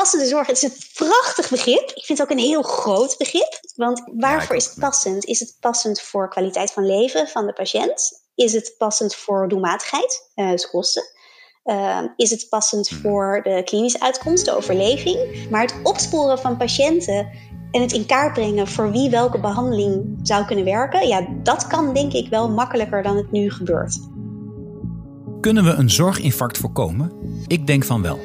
passende zorg, het is een prachtig begrip. Ik vind het ook een heel groot begrip. Want waarvoor is het passend? Is het passend voor kwaliteit van leven van de patiënt? Is het passend voor doelmatigheid, uh, dus kosten? Uh, is het passend hmm. voor de klinische uitkomst, de overleving? Maar het opsporen van patiënten en het in kaart brengen voor wie welke behandeling zou kunnen werken, ja, dat kan denk ik wel makkelijker dan het nu gebeurt. Kunnen we een zorginfarct voorkomen? Ik denk van wel.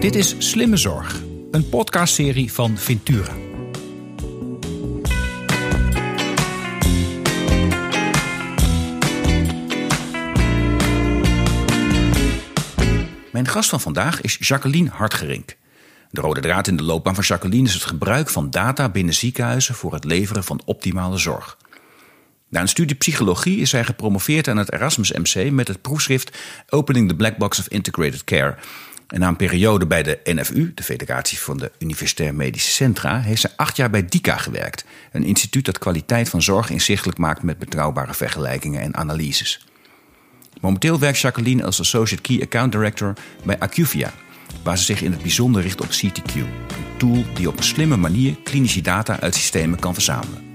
Dit is Slimme Zorg, een podcastserie van Ventura. Mijn gast van vandaag is Jacqueline Hartgerink. De rode draad in de loopbaan van Jacqueline is het gebruik van data binnen ziekenhuizen voor het leveren van optimale zorg. Na een studie psychologie is zij gepromoveerd aan het Erasmus MC met het proefschrift Opening the Black Box of Integrated Care. En na een periode bij de NFU, de Federatie van de Universitair Medische Centra, heeft ze acht jaar bij DICA gewerkt. Een instituut dat kwaliteit van zorg inzichtelijk maakt met betrouwbare vergelijkingen en analyses. Momenteel werkt Jacqueline als Associate Key Account Director bij Acuvia, waar ze zich in het bijzonder richt op CTQ, een tool die op een slimme manier klinische data uit systemen kan verzamelen.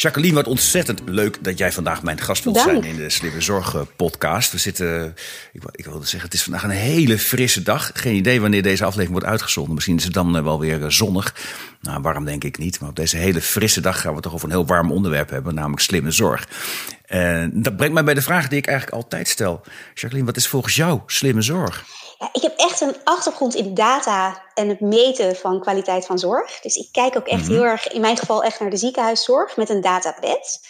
Jacqueline, wat ontzettend leuk dat jij vandaag mijn gast wilt zijn in de Slimme Zorg podcast. We zitten, ik, ik wilde zeggen, het is vandaag een hele frisse dag. Geen idee wanneer deze aflevering wordt uitgezonden. Misschien is het dan eh, wel weer eh, zonnig. Nou, warm denk ik niet. Maar op deze hele frisse dag gaan we toch over een heel warm onderwerp hebben, namelijk slimme zorg. En dat brengt mij bij de vraag die ik eigenlijk altijd stel. Jacqueline, wat is volgens jou slimme zorg? Ja, ik heb echt een achtergrond in data en het meten van kwaliteit van zorg. Dus ik kijk ook echt mhm. heel erg, in mijn geval echt naar de ziekenhuiszorg met een databed.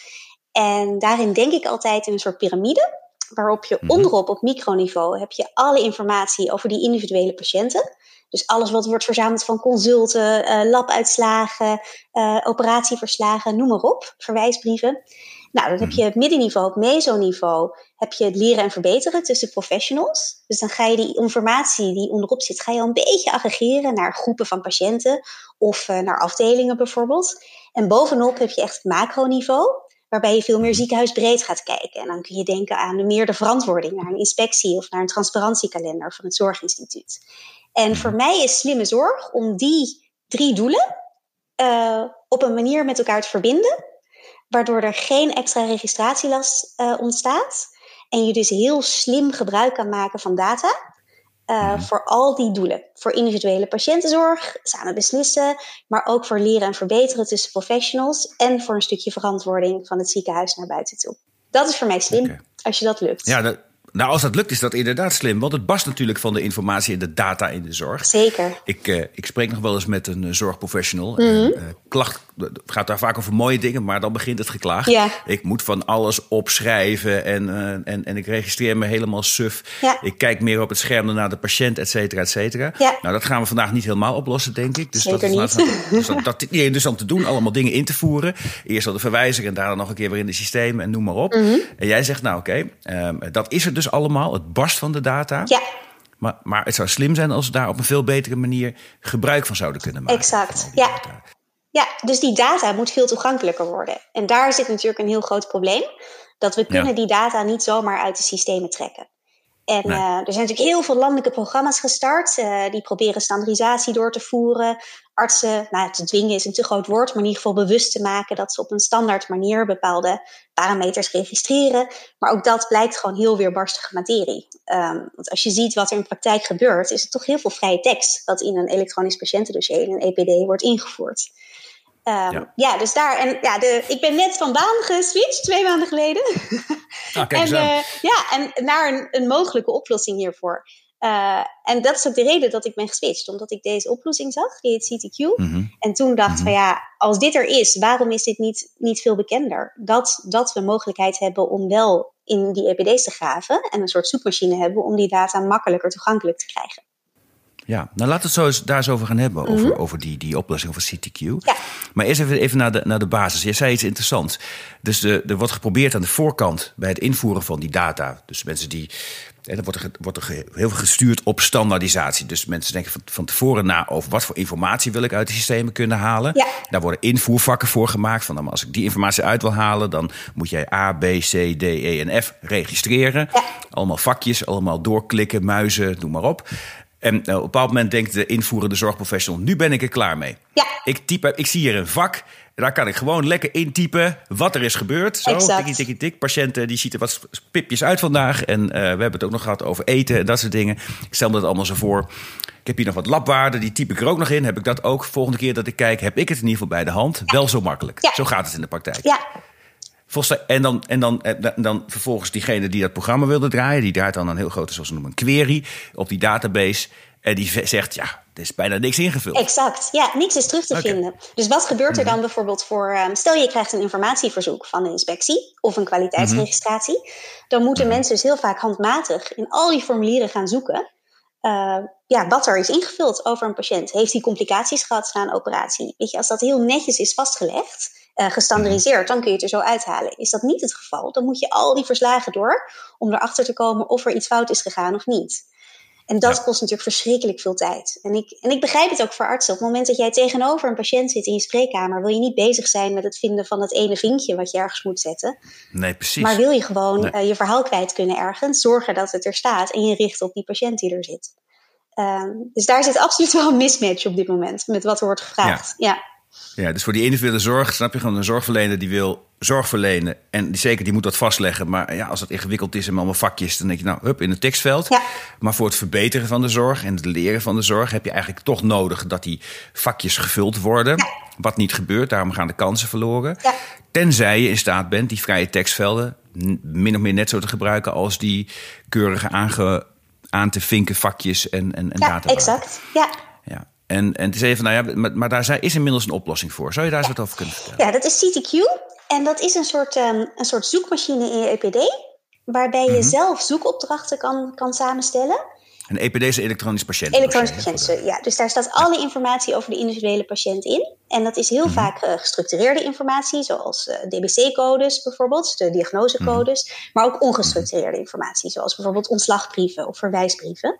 En daarin denk ik altijd in een soort piramide, waarop je mhm. onderop op microniveau heb je alle informatie over die individuele patiënten. Dus alles wat wordt verzameld van consulten, uh, labuitslagen, uh, operatieverslagen, noem maar op, verwijsbrieven. Nou, dan heb mhm. je het middenniveau, het mesoniveau, heb je het leren en verbeteren tussen professionals. Dus dan ga je die informatie die onderop zit, ga je al een beetje aggregeren naar groepen van patiënten of uh, naar afdelingen bijvoorbeeld. En bovenop heb je echt het macroniveau, waarbij je veel meer ziekenhuisbreed gaat kijken. En dan kun je denken aan de meer de verantwoording, naar een inspectie of naar een transparantiekalender van het Zorginstituut. En voor mij is slimme zorg om die drie doelen uh, op een manier met elkaar te verbinden waardoor er geen extra registratielast uh, ontstaat. En je dus heel slim gebruik kan maken van data uh, voor al die doelen. Voor individuele patiëntenzorg, samen beslissen, maar ook voor leren en verbeteren tussen professionals en voor een stukje verantwoording van het ziekenhuis naar buiten toe. Dat is voor mij slim, als je dat lukt. Ja, dat, nou, als dat lukt, is dat inderdaad slim. Want het bast natuurlijk van de informatie en de data in de zorg. Zeker. Ik, uh, ik spreek nog wel eens met een uh, zorgprofessional. Mm -hmm. uh, klacht, het gaat daar vaak over mooie dingen, maar dan begint het geklaag. Ja. Ik moet van alles opschrijven en, en, en ik registreer me helemaal suf. Ja. Ik kijk meer op het scherm dan naar de patiënt, et cetera, et cetera. Ja. Nou, dat gaan we vandaag niet helemaal oplossen, denk ik. Dus Zeker dat is niet. Dus dat, dat, interessant te doen, allemaal dingen in te voeren. Eerst al de verwijzing en daarna nog een keer weer in de systemen en noem maar op. Mm -hmm. En jij zegt, nou oké, okay, um, dat is het dus allemaal. Het barst van de data. Ja. Maar, maar het zou slim zijn als we daar op een veel betere manier gebruik van zouden kunnen maken. Exact, ja. Ja, dus die data moet veel toegankelijker worden. En daar zit natuurlijk een heel groot probleem. Dat we kunnen ja. die data niet zomaar uit de systemen trekken. En nee. uh, er zijn natuurlijk heel veel landelijke programma's gestart. Uh, die proberen standaardisatie door te voeren. Artsen, nou, te dwingen is een te groot woord, maar in ieder geval bewust te maken dat ze op een standaard manier bepaalde parameters registreren. Maar ook dat blijkt gewoon heel weerbarstige materie. Um, want als je ziet wat er in praktijk gebeurt, is het toch heel veel vrije tekst dat in een elektronisch patiëntendossier, in een EPD, wordt ingevoerd. Um, ja. ja. dus daar. En ja, de, ik ben net van baan geswitcht, twee maanden geleden. Ah, en, uh, ja, en naar een, een mogelijke oplossing hiervoor. Uh, en dat is ook de reden dat ik ben geswitcht, omdat ik deze oplossing zag, die heet CTQ. Mm -hmm. En toen dacht mm -hmm. van ja, als dit er is, waarom is dit niet, niet veel bekender? Dat, dat we mogelijkheid hebben om wel in die EPD's te graven en een soort zoekmachine hebben om die data makkelijker toegankelijk te krijgen. Ja, nou laten we het zo eens, daar eens over gaan hebben, over, mm -hmm. over die, die oplossing van CTQ. Ja. Maar eerst even, even naar, de, naar de basis. Je zei iets interessants. Dus de, er wordt geprobeerd aan de voorkant bij het invoeren van die data. Dus mensen die En dan wordt er, wordt er heel veel gestuurd op standaardisatie. Dus mensen denken van, van tevoren na over wat voor informatie wil ik uit de systemen kunnen halen. Ja. Daar worden invoervakken voor gemaakt. Van, nou, als ik die informatie uit wil halen, dan moet jij A, B, C, D, E en F registreren. Ja. Allemaal vakjes, allemaal doorklikken, muizen, noem maar op. En uh, op een bepaald moment denkt de invoerende zorgprofessional: nu ben ik er klaar mee. Ja. Ik, type, ik zie hier een vak. Daar kan ik gewoon lekker intypen wat er is gebeurd. Zo, tikkie, tikkie, tik. Patiënten die ziet er wat pipjes uit vandaag. En uh, we hebben het ook nog gehad over eten en dat soort dingen. Ik stel me dat allemaal zo voor. Ik heb hier nog wat labwaarden, die typ ik er ook nog in. Heb ik dat ook? Volgende keer dat ik kijk, heb ik het in ieder geval bij de hand. Wel zo makkelijk. Ja. Zo gaat het in de praktijk. Ja, En dan, en dan, dan vervolgens diegene die dat programma wilde draaien, die draait dan een heel grote, zoals ze noemen, een query op die database. En die zegt, ja, er is bijna niks ingevuld. Exact, ja, niks is terug te vinden. Dus wat gebeurt er dan bijvoorbeeld voor, um, stel je krijgt een informatieverzoek van de inspectie of een kwaliteitsregistratie, dan moeten mensen dus heel vaak handmatig in al die formulieren gaan zoeken. Uh, ja, wat er is ingevuld over een patiënt. Heeft hij complicaties gehad na een operatie? Weet je, als dat heel netjes is vastgelegd, uh, gestandardiseerd, dan kun je het er zo uithalen. Is dat niet het geval, dan moet je al die verslagen door om erachter te komen of er iets fout is gegaan of niet. En dat Ja. kost natuurlijk verschrikkelijk veel tijd. En ik, en ik begrijp het ook voor artsen. Op het moment dat jij tegenover een patiënt zit in je spreekkamer, wil je niet bezig zijn met het vinden van het ene vinkje wat je ergens moet zetten. Nee, precies. Maar wil je gewoon Nee. uh, je verhaal kwijt kunnen ergens, zorgen dat het er staat en je richt op die patiënt die er zit. Um, dus daar zit absoluut wel een mismatch op dit moment met wat er wordt gevraagd. Ja. Ja, dus voor die individuele zorg, snap je gewoon een zorgverlener die wil zorg verlenen. En die, zeker, die moet dat vastleggen. Maar ja, als het ingewikkeld is en allemaal vakjes, dan denk je, nou, hup, in het tekstveld. Ja. Maar voor het verbeteren van de zorg en het leren van de zorg heb je eigenlijk toch nodig dat die vakjes gevuld worden. Ja. Wat niet gebeurt, daarom gaan de kansen verloren. Ja. Tenzij je in staat bent die vrije tekstvelden min of meer net zo te gebruiken als die keurige aange, aan te vinken vakjes en, en, en ja, databanken. exact. Ja. Ja. En, en het is even, nou ja, maar, maar daar is inmiddels een oplossing voor. Zou je daar eens wat over kunnen vertellen? ja, dat is CTQ. En dat is een soort, um, een soort zoekmachine in je EPD. Waarbij je Mhm. zelf zoekopdrachten kan, kan samenstellen. Een EPD is een elektronisch patiënt. Elektronisch patiënten, ja. Dus daar staat alle informatie over de individuele patiënt in. En dat is heel Mhm. vaak uh, gestructureerde informatie, zoals uh, DBC-codes bijvoorbeeld, de diagnosecodes. Mhm. Maar ook ongestructureerde informatie, zoals bijvoorbeeld ontslagbrieven of verwijsbrieven.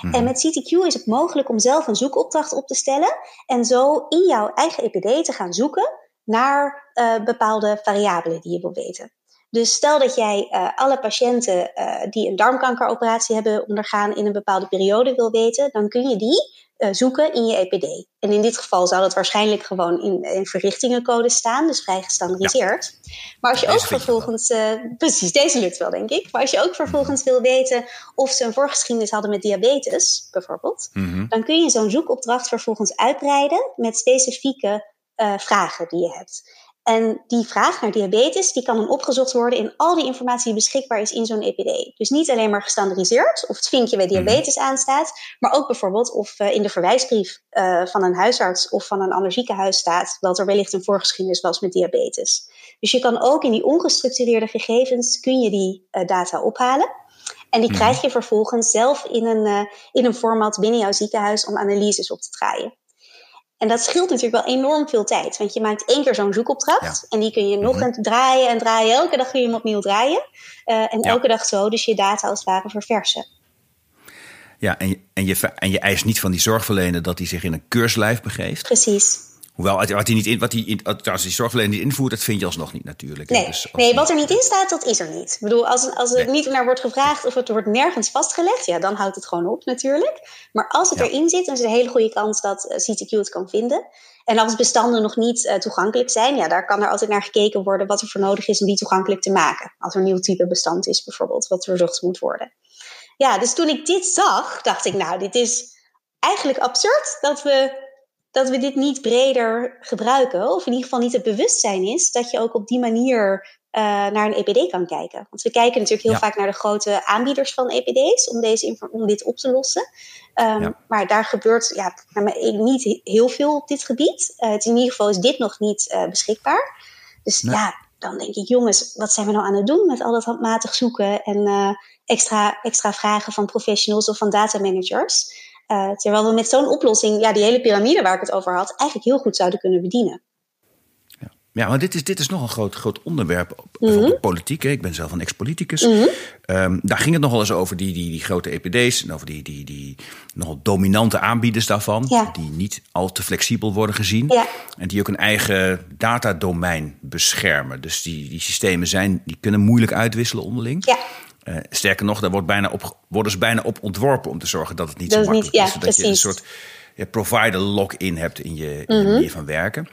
Mhm. En met CTQ is het mogelijk om zelf een zoekopdracht op te stellen en zo in jouw eigen EPD te gaan zoeken naar uh, bepaalde variabelen die je wil weten. Dus stel dat jij uh, alle patiënten uh, die een darmkankeroperatie hebben ondergaan in een bepaalde periode wil weten, dan kun je die zoeken in je EPD. En in dit geval zou dat waarschijnlijk gewoon in, in verrichtingencode staan, dus vrij gestandardiseerd. Ja. Maar als je ook vervolgens, precies, deze lukt wel denk ik, maar als je ook vervolgens wil weten of ze een voorgeschiedenis hadden met diabetes, bijvoorbeeld, Mhm. mm -hmm. dan kun je zo'n zoekopdracht vervolgens uitbreiden met specifieke vragen die je hebt. En die vraag naar diabetes, die kan dan opgezocht worden in al die informatie die beschikbaar is in zo'n EPD. Dus niet alleen maar gestandardiseerd, of het vinkje bij diabetes mm. aanstaat, maar ook bijvoorbeeld of uh, in de verwijsbrief uh, van een huisarts of van een ander ziekenhuis staat dat er wellicht een voorgeschiedenis was met diabetes. Dus je kan ook in die ongestructureerde gegevens, kun je die uh, data ophalen. En die mm. krijg je vervolgens zelf in een, in een format binnen jouw ziekenhuis om analyses op te draaien. En dat scheelt natuurlijk wel enorm veel tijd. Want je maakt één keer zo'n zoekopdracht. Ja. En die kun je nog mm -hmm. draaien en draaien. Elke dag kun je hem opnieuw draaien. Uh, en ja. elke dag zo dus je data als het ware verversen. Ja, en je, en, je, en je eist niet van die zorgverlener dat hij zich in een keurslijf begeeft. Precies. Hoewel, wat hij niet in, wat hij in, als die zorgverlener niet invoert, dat vind je alsnog niet natuurlijk. Nee, dus nee wat er niet in staat, dat is er niet. Ik bedoel, als, als er nee. niet naar wordt gevraagd of het wordt nergens vastgelegd, ja, dan houdt het gewoon op natuurlijk. Maar als het ja. erin zit, dan is er een hele goede kans dat uh, CTQ het kan vinden. En als bestanden nog niet uh, toegankelijk zijn, ja, daar kan er altijd naar gekeken worden wat er voor nodig is om die toegankelijk te maken. Als er een nieuw type bestand is bijvoorbeeld, wat verzocht moet worden. Ja, dus toen ik dit zag, dacht ik, nou, dit is eigenlijk absurd dat we dat we dit niet breder gebruiken. Of in ieder geval niet het bewustzijn is dat je ook op die manier uh, naar een EPD kan kijken. Want we kijken natuurlijk heel ja. vaak naar de grote aanbieders van EPD's om, deze, om dit op te lossen. Um, ja. Maar daar gebeurt ja, niet heel veel op dit gebied. Uh, in ieder geval is dit nog niet uh, beschikbaar. Dus nee. ja, dan denk ik, jongens, wat zijn we nou aan het doen met al dat handmatig zoeken en extra, extra vragen van professionals of van datamanagers? Uh, terwijl we met zo'n oplossing, ja, die hele piramide waar ik het over had, eigenlijk heel goed zouden kunnen bedienen. Ja. Ja, maar dit is, dit is nog een groot, groot onderwerp. Bijvoorbeeld mm politiek. Ik ben zelf een ex-politicus. Mhm. Ehm, daar ging het nogal eens over die, die, die grote EPD's. En over die, die, die nogal dominante aanbieders daarvan. Ja. Die niet al te flexibel worden gezien. Ja. En die ook een eigen datadomein beschermen. Dus die, die systemen zijn, die kunnen moeilijk uitwisselen onderling. Ja. Eh, sterker nog, daar wordt bijna op, worden ze bijna op ontworpen om te zorgen dat het niet Dat zo makkelijk niet- is. Zodat je een soort ja, provider lock-in hebt in je, in je Mhm. manier van werken.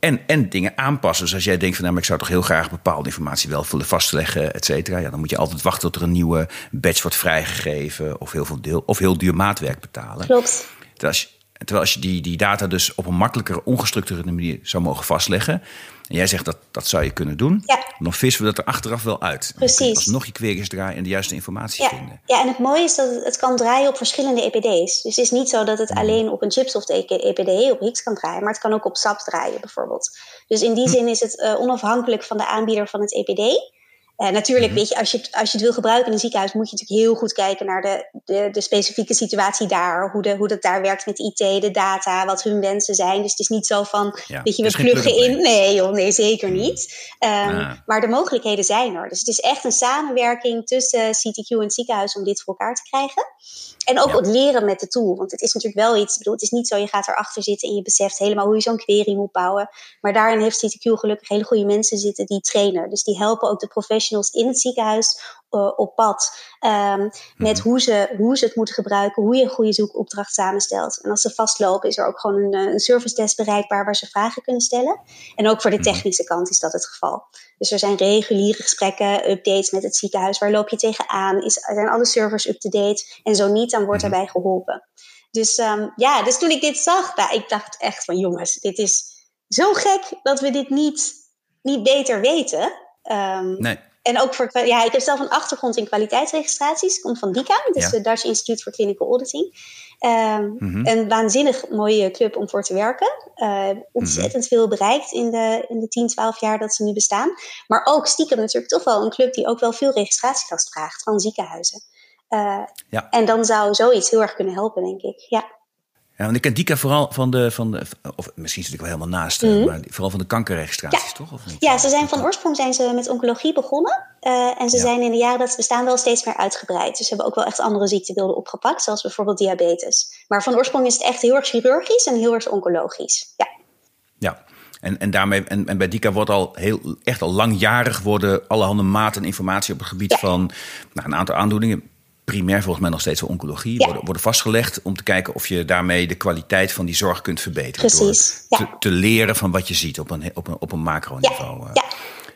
en, en dingen aanpassen. Dus als jij denkt van nou, maar ik zou toch heel graag bepaalde informatie wel willen vastleggen, et cetera. Ja, dan moet je altijd wachten tot er een nieuwe badge wordt vrijgegeven. Of heel, veel deel, of heel duur maatwerk betalen. Klopt. Terwijl als terwijl als je die, die data dus op een makkelijker, ongestructureerde manier zou mogen vastleggen. En jij zegt dat dat zou je kunnen doen. Ja. Dan vissen we dat er achteraf wel uit. Precies. kun je queries draaien en de juiste informatie Ja. vinden. ja, en het mooie is dat het, het kan draaien op verschillende EPD's. Dus het is niet zo dat het alleen op een Chipsoft EPD op Higgs kan draaien, maar het kan ook op SAP draaien bijvoorbeeld. Dus in die zin is het eh, onafhankelijk van de aanbieder van het EPD. Eh, natuurlijk, weet je als, je, het- als je het wil gebruiken in een ziekenhuis, moet je natuurlijk heel goed kijken naar de, de, de specifieke situatie daar. Hoe, de, hoe dat daar werkt met IT, de data, wat hun wensen zijn. Dus het is niet zo van, Ja, weet je, we geen pluggen in. Nee, joh, nee, zeker niet. Ehm, Ah. Maar de mogelijkheden zijn er. Dus het is echt een samenwerking tussen CTQ en het ziekenhuis om dit voor elkaar te krijgen. En ook Ja. het leren met de tool. Want het is natuurlijk wel iets. Ik bedoel, het is niet zo, je gaat erachter zitten en je beseft helemaal hoe je zo'n query moet bouwen. Maar daarin heeft CTQ gelukkig hele goede mensen zitten die trainen. Dus die helpen ook de professionals in het ziekenhuis eh, op pad. ehm, Met hoe ze, hoe ze het moeten gebruiken, hoe je een goede zoekopdracht samenstelt. En als ze vastlopen, is er ook gewoon een, eh, een service desk bereikbaar waar ze vragen kunnen stellen. En ook voor de technische kant is dat het geval. Dus er zijn reguliere gesprekken, updates met het ziekenhuis. Waar loop je tegenaan? Is, zijn alle servers up-to-date? En zo niet, dan wordt daarbij geholpen. Dus ehm, ja, dus toen ik dit zag, nou, ik dacht echt van jongens, dit is zo gek dat we dit niet, niet beter weten. Nee. En ook voor, ja, ik heb zelf een achtergrond in kwaliteitsregistraties. Ik kom van DICA, dus Ja. de Dutch Institute for Clinical Auditing. Ehm, Mhm. Een waanzinnig mooie club om voor te werken. Eh, ontzettend veel bereikt in de, in de 10, 12 jaar dat ze nu bestaan. Maar ook stiekem natuurlijk toch wel een club die ook wel veel registratielast vraagt van ziekenhuizen. Eh, Ja. En dan zou zoiets heel erg kunnen helpen, denk ik. Ja. Ja, want ik ken Dika vooral van de, van de of misschien zit ik wel helemaal naast, eh, maar vooral van de kankerregistraties, Mhm. Ja. toch? Of niet? Ja, ze zijn van oorsprong zijn ze met oncologie begonnen. Eh, en ze Ja. zijn in de jaren dat ze bestaan wel steeds meer uitgebreid. Dus ze hebben ook wel echt andere ziektebeelden opgepakt, zoals bijvoorbeeld diabetes. Maar van oorsprong is het echt heel erg chirurgisch en heel erg oncologisch. Ja, Ja, en, en, daarmee, en, en bij Dika wordt al heel, echt al langjarig worden allerhande maten en informatie op het gebied Ja. van nou, een aantal aandoeningen. Primair volgens mij nog steeds wel oncologie. Ja. Worden, worden vastgelegd om te kijken of je daarmee de kwaliteit van die zorg kunt verbeteren. Precies, Door ja. te, te leren van wat je ziet op een, op een, op een macroniveau. eh. ja.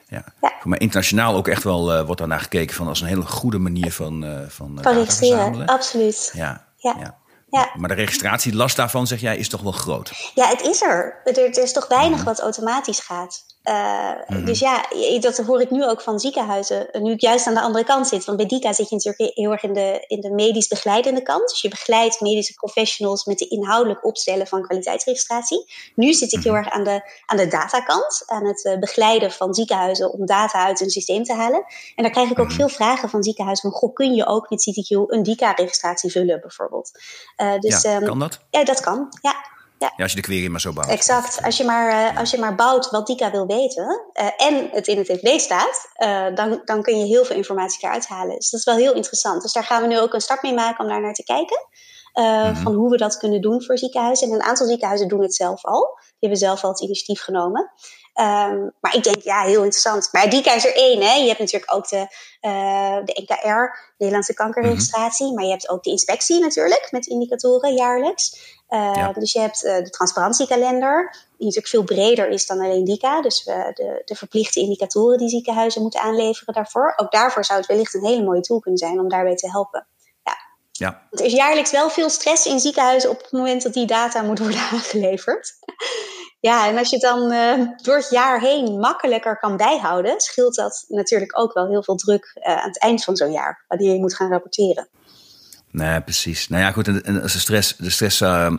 Ja. Ja. Voor mij internationaal ook echt wel eh, wordt daarnaar gekeken van als een hele goede manier van, eh van eh, data verzamelen. absoluut. Ja, Ja. ja. Ja. Maar de registratielast daarvan, zeg jij, is toch wel groot. Ja, het is er. Er, er is toch weinig wat automatisch gaat. Eh, Dus ja, dat hoor ik nu ook van ziekenhuizen. Nu ik juist aan de andere kant zit. Want bij DICA zit je natuurlijk heel erg in de, in de medisch begeleidende kant. Dus je begeleidt medische professionals met de inhoudelijk opstellen van kwaliteitsregistratie. Nu zit ik heel erg aan de, aan de datakant. Aan het eh, begeleiden van ziekenhuizen om data uit hun systeem te halen. En daar krijg ik ook veel vragen van ziekenhuizen. Van, goh, kun je ook met CTQ een DICA-registratie vullen bijvoorbeeld? Eh, dus, ja, ehm, kan dat? Ja, dat kan. Ja. Ja. Ja, als je de query maar zo bouwt. Exact. Als je maar, eh, als je maar bouwt wat Dika wil weten eh, en het in het FD staat, eh, dan, dan kun je heel veel informatie eruit halen. Dus dat is wel heel interessant. Dus daar gaan we nu ook een start mee maken om daar naar te kijken. eh, Van hoe we dat kunnen doen voor ziekenhuizen. En een aantal ziekenhuizen doen het zelf al. Die hebben zelf al het initiatief genomen. Ehm, maar ik denk, ja, heel interessant. Maar Dika is er één. Hè? Je hebt natuurlijk ook de, eh, de NKR, Nederlandse kankerregistratie. Maar je hebt ook de inspectie natuurlijk, met indicatoren jaarlijks. Uh, Ja. Dus je hebt uh, de transparantiekalender, die natuurlijk veel breder is dan alleen DICA. Dus uh, de, de, verplichte indicatoren die ziekenhuizen moeten aanleveren daarvoor. Ook daarvoor zou het wellicht een hele mooie tool kunnen zijn om daarbij te helpen. Ja. Ja. Er is jaarlijks wel veel stress in ziekenhuizen op het moment dat die data moet worden aangeleverd. Ja, en als je het dan uh, door het jaar heen makkelijker kan bijhouden, scheelt dat natuurlijk ook wel heel veel druk uh, aan het eind van zo'n jaar, wanneer je moet gaan rapporteren. Nee, precies. Nou ja, goed. En, als de stress, de stress uh,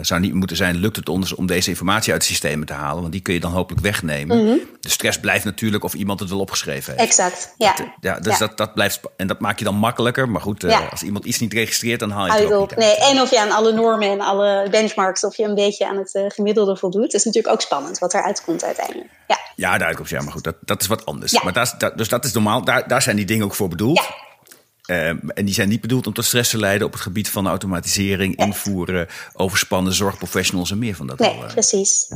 zou niet moeten zijn, lukt het ons om deze informatie uit de systemen te halen. Want die kun je dan hopelijk wegnemen. Mhm. De stress blijft natuurlijk of iemand het wel opgeschreven heeft. Exact. Ja. Dat, ja dus Dat, dat blijft. En dat maak je dan makkelijker. Maar goed, uh, als iemand iets niet registreert, dan haal je het op. Nee, en of je aan alle normen en alle benchmarks, of je een beetje aan het uh, gemiddelde voldoet. Is natuurlijk ook spannend wat eruit komt uiteindelijk. Ja, ja daar komt ja, maar goed, dat, dat is wat anders. Maar dus dat is normaal. Daar, daar zijn die dingen ook voor bedoeld. Ja. Ehm, en die zijn niet bedoeld om tot stress te leiden op het gebied van automatisering, invoeren, overspannen zorgprofessionals en meer van dat. Nee, al, uh. precies.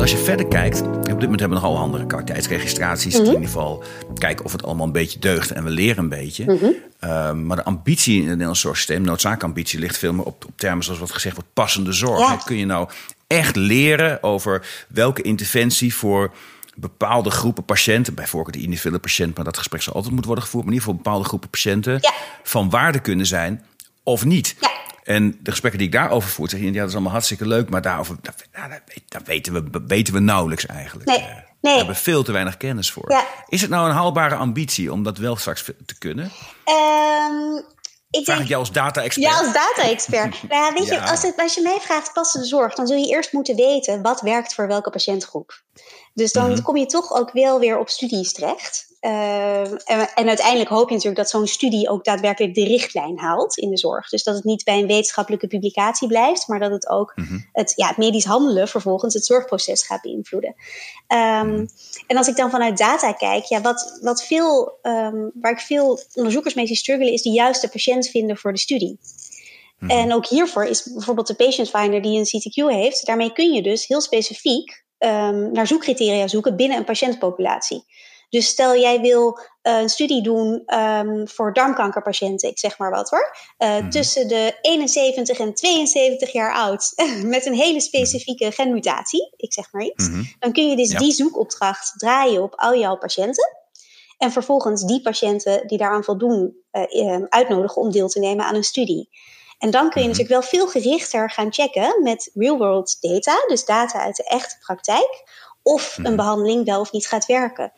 Als je verder kijkt, op dit moment hebben we nogal andere kwaliteitsregistraties. Mm In ieder geval kijken of het allemaal een beetje deugt en we leren een beetje. Mhm. Ehm, maar de ambitie in het Nederlands zorgsysteem, noodzaakамbitie, ligt veel meer op, op termen zoals wat gezegd wordt, passende zorg. Kun je nou echt leren over welke interventie voor bepaalde groepen patiënten, bijvoorbeeld de individuele patiënt, maar dat gesprek zal altijd moeten worden gevoerd, maar in ieder geval bepaalde groepen patiënten, van waarde kunnen zijn of niet. Ja. En de gesprekken die ik daarover voer, zeg je, ja, dat is allemaal hartstikke leuk, maar daarover, daar, weten, we, weten we nauwelijks eigenlijk. Nee, nee. Daar hebben we veel te weinig kennis voor. Ja. Is het nou een haalbare ambitie om dat wel straks te kunnen? Um, ik Vraag denk, ik jou als data-expert? Ja, als data-expert. nou ja, weet je, als, het, als je mij vraagt passende zorg, dan zul je eerst moeten weten wat werkt voor welke patiëntgroep. Dus dan mhm. kom je toch ook wel weer op studies terecht. Uh, en, en, uiteindelijk hoop je natuurlijk dat zo'n studie ook daadwerkelijk de richtlijn haalt in de zorg. Dus dat het niet bij een wetenschappelijke publicatie blijft, maar dat het ook mhm. het, ja, het medisch handelen vervolgens het zorgproces gaat beïnvloeden. Um, en als ik dan vanuit data kijk, ja, wat, wat veel, um, waar ik veel onderzoekers mee zie struggelen, is de juiste patiënt vinden voor de studie. En ook hiervoor is bijvoorbeeld de Patient Finder die een CTQ heeft. Daarmee kun je dus heel specifiek um, naar zoekcriteria zoeken binnen een patiëntpopulatie. Dus stel jij wil uh, een studie doen um, voor darmkankerpatiënten, ik zeg maar wat hoor, uh, mm. tussen de 71 en 72 jaar oud, met een hele specifieke genmutatie, ik zeg maar iets, mm-hmm. dan kun je dus ja. die zoekopdracht draaien op al jouw patiënten. En vervolgens die patiënten die daaraan voldoen, uh, uitnodigen om deel te nemen aan een studie. En dan kun je mhm. natuurlijk wel veel gerichter gaan checken met real-world data, dus data uit de echte praktijk, of een mhm. behandeling wel of niet gaat werken.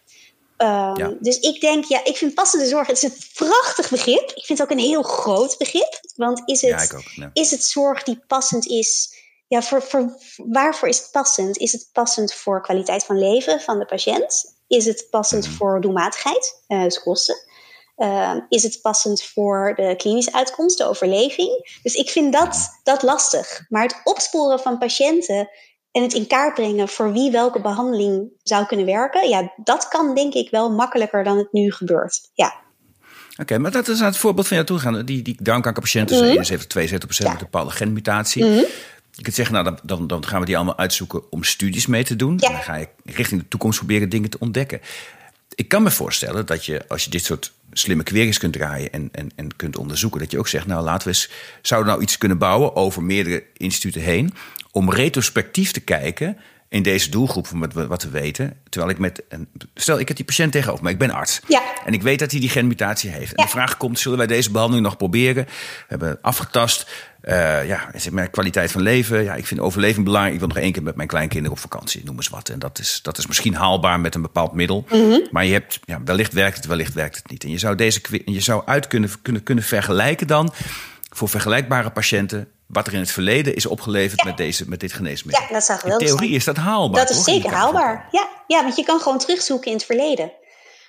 Um, Dus ik denk, ja, ik vind passende zorg, het is een prachtig begrip. Ik vind het ook een heel groot begrip. Want is het, ja, ook, is het zorg die passend is? Ja, voor, voor, waarvoor is het passend? Is het passend voor kwaliteit van leven van de patiënt? Is het passend mhm. voor doelmatigheid, uh, dus kosten? Uh, is het passend voor de klinische uitkomst, de overleving? Dus ik vind dat, dat lastig. Maar het opsporen van patiënten en het in kaart brengen voor wie welke behandeling zou kunnen werken, ja, dat kan denk ik wel makkelijker dan het nu gebeurt. Ja. Oké, maar dat is aan het voorbeeld van jou toegaan. Die, die darmkankerpatiënten, mm -hmm. 71, 72% met een bepaalde genmutatie. Mm Je kunt zeggen, nou, dan, dan, dan, gaan we die allemaal uitzoeken om studies mee te doen. Ja. Dan ga je richting de toekomst proberen dingen te ontdekken. Ik kan me voorstellen dat je, als je dit soort slimme queries kunt draaien en, en, en kunt onderzoeken. Dat je ook zegt, nou laten we eens, zouden we nou iets kunnen bouwen over meerdere instituten heen. Om retrospectief te kijken in deze doelgroep van wat we, weten. Terwijl ik met een. Stel, ik heb die patiënt tegenover maar ik ben arts. Ja. En ik weet dat hij die genmutatie heeft. En de vraag komt: zullen wij deze behandeling nog proberen? We hebben afgetast. Uh, ja, zeg maar, kwaliteit van leven. Ja, ik vind overleving belangrijk. Ik wil nog één keer met mijn kleinkinderen op vakantie, noem eens wat. En dat is, dat is misschien haalbaar met een bepaald middel. Mm Maar je hebt, ja, wellicht werkt het, wellicht werkt het niet. En je zou deze je zou uit kunnen, kunnen, kunnen vergelijken dan voor vergelijkbare patiënten wat er in het verleden is opgeleverd met, deze, met dit geneesmiddel. Ja, dat zag wel. In theorie is dat haalbaar. Dat is zeker haalbaar. Ja, ja, want je kan gewoon terugzoeken in het verleden.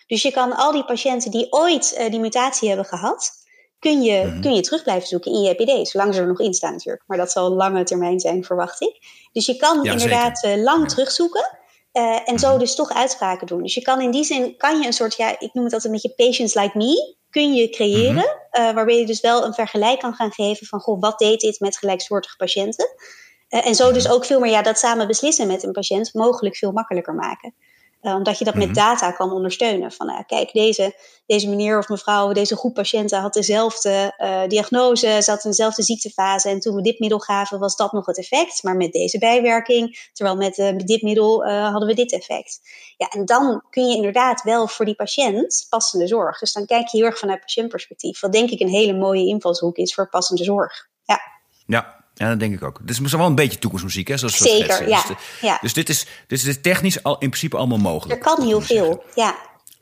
Dus je kan al die patiënten die ooit uh, die mutatie hebben gehad, kun je, mm kun je terug blijven zoeken in je EPD, zolang ze er nog in staan natuurlijk. Maar dat zal lange termijn zijn, verwacht ik. Dus je kan inderdaad uh, lang ja. terugzoeken. Uh, en zo mhm. dus toch uitspraken doen. Dus je kan in die zin, kan je een soort, ja, ik noem het altijd een beetje patients like me, kun je creëren. Mm -hmm. waarbij je dus wel een vergelijk kan gaan geven van, goh, wat deed dit met gelijksoortige patiënten? Uh, en zo dus ook veel meer, ja, dat samen beslissen met een patiënt mogelijk veel makkelijker maken. Uh, omdat je dat met mhm. data kan ondersteunen. Van uh, kijk, deze, deze meneer of mevrouw, deze groep patiënten had dezelfde uh, diagnose, zat in dezelfde ziektefase. En toen we dit middel gaven, was dat nog het effect. Maar met deze bijwerking, terwijl met, met dit middel hadden we dit effect. Ja, en dan kun je inderdaad wel voor die patiënt passende zorg. Dus dan kijk je heel erg vanuit patiëntperspectief. Wat denk ik een hele mooie invalshoek is voor passende zorg. Ja. Ja, ja, dat denk ik ook. Dus het is wel een beetje toekomstmuziek, hè? Zoals Zeker, schetsen. ja, Dus, de- ja. dus dit is, dus dit is technisch al in principe allemaal mogelijk. Er kan heel veel, ja.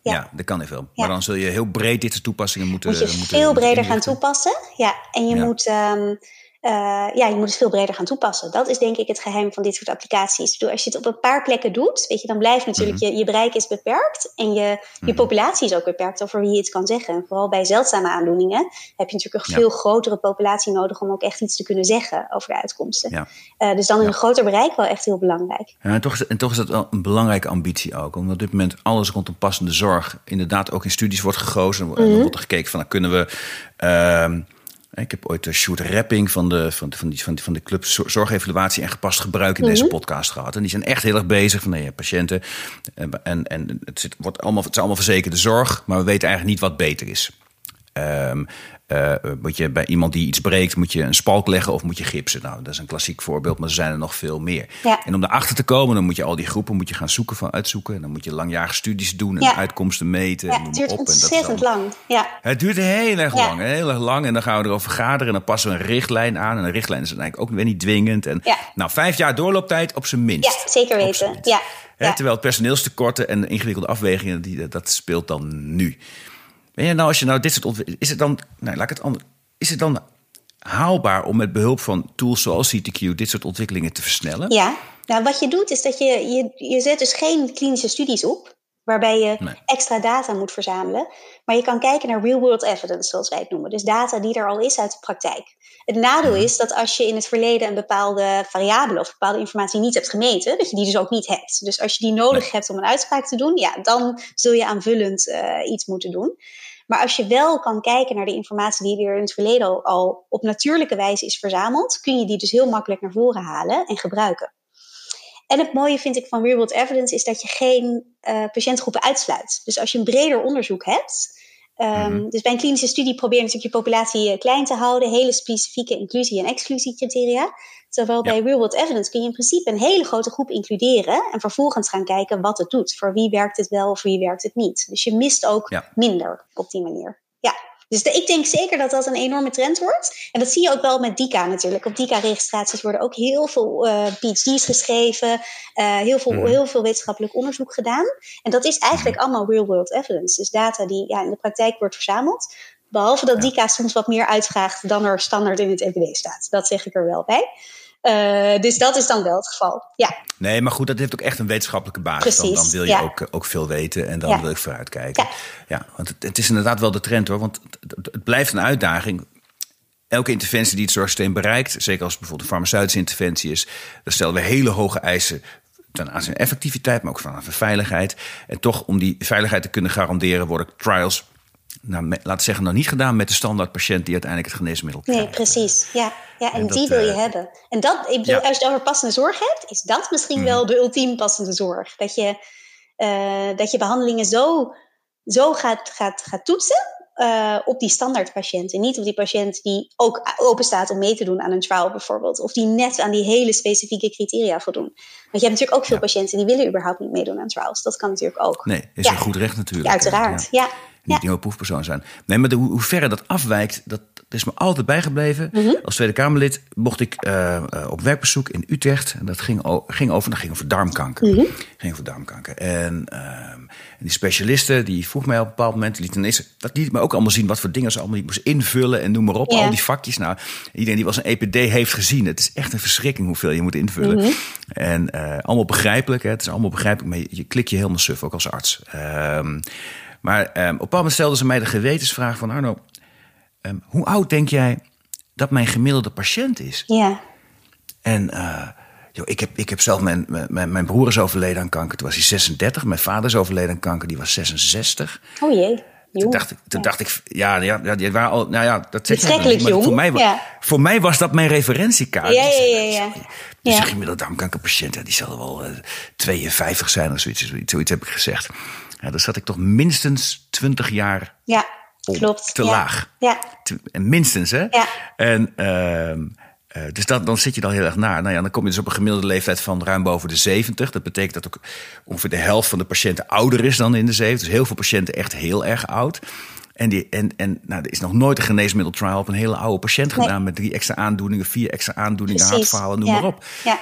Ja. Ja. dat kan heel veel. Ja. Maar dan zul je heel breed dit soort toepassingen moeten Moet je moeten- veel breder gaan toepassen. Ja, en je Ja. moet... ehm, eh, ja, je moet het veel breder gaan toepassen. Dat is denk ik het geheim van dit soort applicaties. Als je het op een paar plekken doet, weet je, dan blijft natuurlijk Mhm. je, je bereik is beperkt en je, je populatie is ook beperkt over wie je het kan zeggen. En vooral bij zeldzame aandoeningen heb je natuurlijk een Ja. veel grotere populatie nodig om ook echt iets te kunnen zeggen over de uitkomsten. Ja. Eh, dus dan Ja. een groter bereik wel echt heel belangrijk. Ja, en, toch is, en toch is dat wel een belangrijke ambitie ook. Omdat op dit moment alles rondom passende zorg inderdaad ook in studies wordt gegozen. En dan wordt er gekeken van, nou, kunnen we... ehm, ik heb ooit de Sjoerd Rapping van de, van, van, die, van, van de club Zor- Zorgevaluatie en Gepast Gebruik in deze podcast gehad. En die zijn echt heel erg bezig van nee, patiënten. En, en, het, zit, wordt allemaal, het is allemaal verzekerde zorg, maar we weten eigenlijk niet wat beter is. Ehm, eh, moet je bij iemand die iets breekt, moet je een spalk leggen of moet je gipsen? Nou, dat is een klassiek voorbeeld, maar er zijn er nog veel meer. Ja. En om daarachter te komen, dan moet je al die groepen moet je gaan zoeken, van uitzoeken. En dan moet je langjarige studies doen en Ja. uitkomsten meten. Ja, het duurt op. En dat is ontzettend allemaal- lang. Ja. Het duurt heel erg lang, heel erg lang. En dan gaan we erover vergaderen en dan passen we een richtlijn aan. En een richtlijn is eigenlijk ook weer niet dwingend. En nou, vijf jaar doorlooptijd op zijn minst. Ja, zeker weten. Ja. Terwijl het personeelstekorten en ingewikkelde afwegingen, die, dat speelt dan nu. Ben je nou, als je nou dit soort ontwikkelingen. Is het dan. Nou, laat ik het anders. Is het dan haalbaar om met behulp van tools zoals CTQ dit soort ontwikkelingen te versnellen? Ja, nou, wat je doet is dat je, je, je zet dus geen klinische studies op, waarbij je Nee. extra data moet verzamelen. Maar je kan kijken naar real-world evidence, zoals wij het noemen. Dus data die er al is uit de praktijk. Het nadeel is dat als je in het verleden een bepaalde variabele of bepaalde informatie niet hebt gemeten, dat je die dus ook niet hebt. Dus als je die nodig hebt om een uitspraak te doen, ja, dan zul je aanvullend eh, iets moeten doen. Maar als je wel kan kijken naar de informatie die er in het verleden al, al op natuurlijke wijze is verzameld, kun je die dus heel makkelijk naar voren halen en gebruiken. En het mooie vind ik van real-world evidence is dat je geen eh, patiëntgroepen uitsluit. Dus als je een breder onderzoek hebt, ehm, dus bij een klinische studie probeer je natuurlijk je populatie eh, klein te houden, hele specifieke inclusie- en exclusiecriteria. Terwijl bij real-world evidence kun je in principe een hele grote groep includeren en vervolgens gaan kijken wat het doet. Voor wie werkt het wel of wie werkt het niet. Dus je mist ook Ja. minder op die manier. Ja, dus de- ik denk zeker dat dat een enorme trend wordt. En dat zie je ook wel met DICA natuurlijk. Op DICA-registraties worden ook heel veel eh, PhD's geschreven, eh, heel, veel, Mhm. heel veel wetenschappelijk onderzoek gedaan. En dat is eigenlijk allemaal real-world evidence. Dus data die ja, in de praktijk wordt verzameld. Behalve dat DICA soms wat meer uitvraagt dan er standaard in het EPD staat. Dat zeg ik er wel bij. Eh, dus dat is dan wel het geval. Ja, Nee, maar goed, dat heeft ook echt een wetenschappelijke basis. Dan, Precies, dan wil je ja. ook, ook veel weten en dan Ja. wil ik vooruitkijken. Ja. Ja, want het, het is inderdaad wel de trend hoor. Want het, het- blijft een uitdaging. Elke interventie die het zorgsysteem bereikt, zeker als het bijvoorbeeld een farmaceutische interventie is, dan stellen we hele hoge eisen ten aanzien van effectiviteit, maar ook van veiligheid. En toch, om die veiligheid te kunnen garanderen, worden trials, nou, met- laten zeggen, nog niet gedaan met de standaard patiënt die uiteindelijk het geneesmiddel krijgt. Nee, precies. Ja, ja en, En dat, die wil je eh, hebben. En dat, ik bedoel, ja. Als je het over passende zorg hebt, is dat misschien wel de ultiem passende zorg. Dat je, eh, dat je behandelingen zo, zo gaat, gaat, gaat toetsen eh, op die standaardpatiënt. En niet op die patiënt die ook open staat om mee te doen aan een trial bijvoorbeeld. Of die net aan die hele specifieke criteria voldoen. Want je hebt natuurlijk ook veel patiënten die willen überhaupt niet meedoen aan trials. Dat kan natuurlijk ook. Nee, is Ja. een goed recht natuurlijk. Ja, uiteraard. Ja. Niet Ja. nieuwe proefpersoon zijn. Nee, maar de, hoe, hoe verre dat afwijkt, dat is me altijd bijgebleven. Mhm. Als Tweede Kamerlid mocht ik eh, eh, op werkbezoek in Utrecht. En dat ging, ging over, dat ging over darmkanker. Mhm. Ging over darmkanker. En, ehm, en die specialisten, die vroeg mij op een bepaald moment... Liet ineens, dat liet me ook allemaal zien wat voor dingen ze allemaal niet moest invullen. En noem maar op, al die vakjes. Nou, iedereen die eens een EPD heeft gezien. Het is echt een verschrikking hoeveel je moet invullen. Mhm. En eh, allemaal begrijpelijk. Hè, het is allemaal begrijpelijk, maar je, je klik je helemaal suf, ook als arts. Ehm, maar ehm, op een bepaald moment stelden ze mij de gewetensvraag van... Arno, ehm, hoe oud denk jij dat mijn gemiddelde patiënt is? Ja. En eh, joh, ik, heb, ik heb zelf, mijn, mijn, mijn broer is overleden aan kanker, toen was hij 36. Mijn vader is overleden aan kanker, die was 66. Oh jee. Toen dacht ik, toen dacht ik ja, ja, ja, die waren al, nou ja, dat zeg maar jong, Voor mij, ja. voor mij was dat mijn referentiekaart. Ja, ja, eh, ja, ja. Dus Ja. een gemiddelde darmkankerpatiënt, ja, die zal wel eh, 52 zijn of zoiets, zoiets, zoiets heb ik gezegd. Ja, dan zat ik toch minstens 20 jaar Ja, op, klopt. te ja. laag. Ja. Te- en minstens, hè? Ja. En ehm, eh, dus dat, dan zit je dan heel erg na. Nou ja, dan kom je dus op een gemiddelde leeftijd van ruim boven de 70. Dat betekent dat ook ongeveer de helft van de patiënten ouder is dan in de 70. Dus heel veel patiënten echt heel erg oud. En, die, en, en nou, er is nog nooit een geneesmiddeltrial op een hele oude patiënt gedaan met drie extra aandoeningen, vier extra aandoeningen, hartfalen, noem maar op. Ja.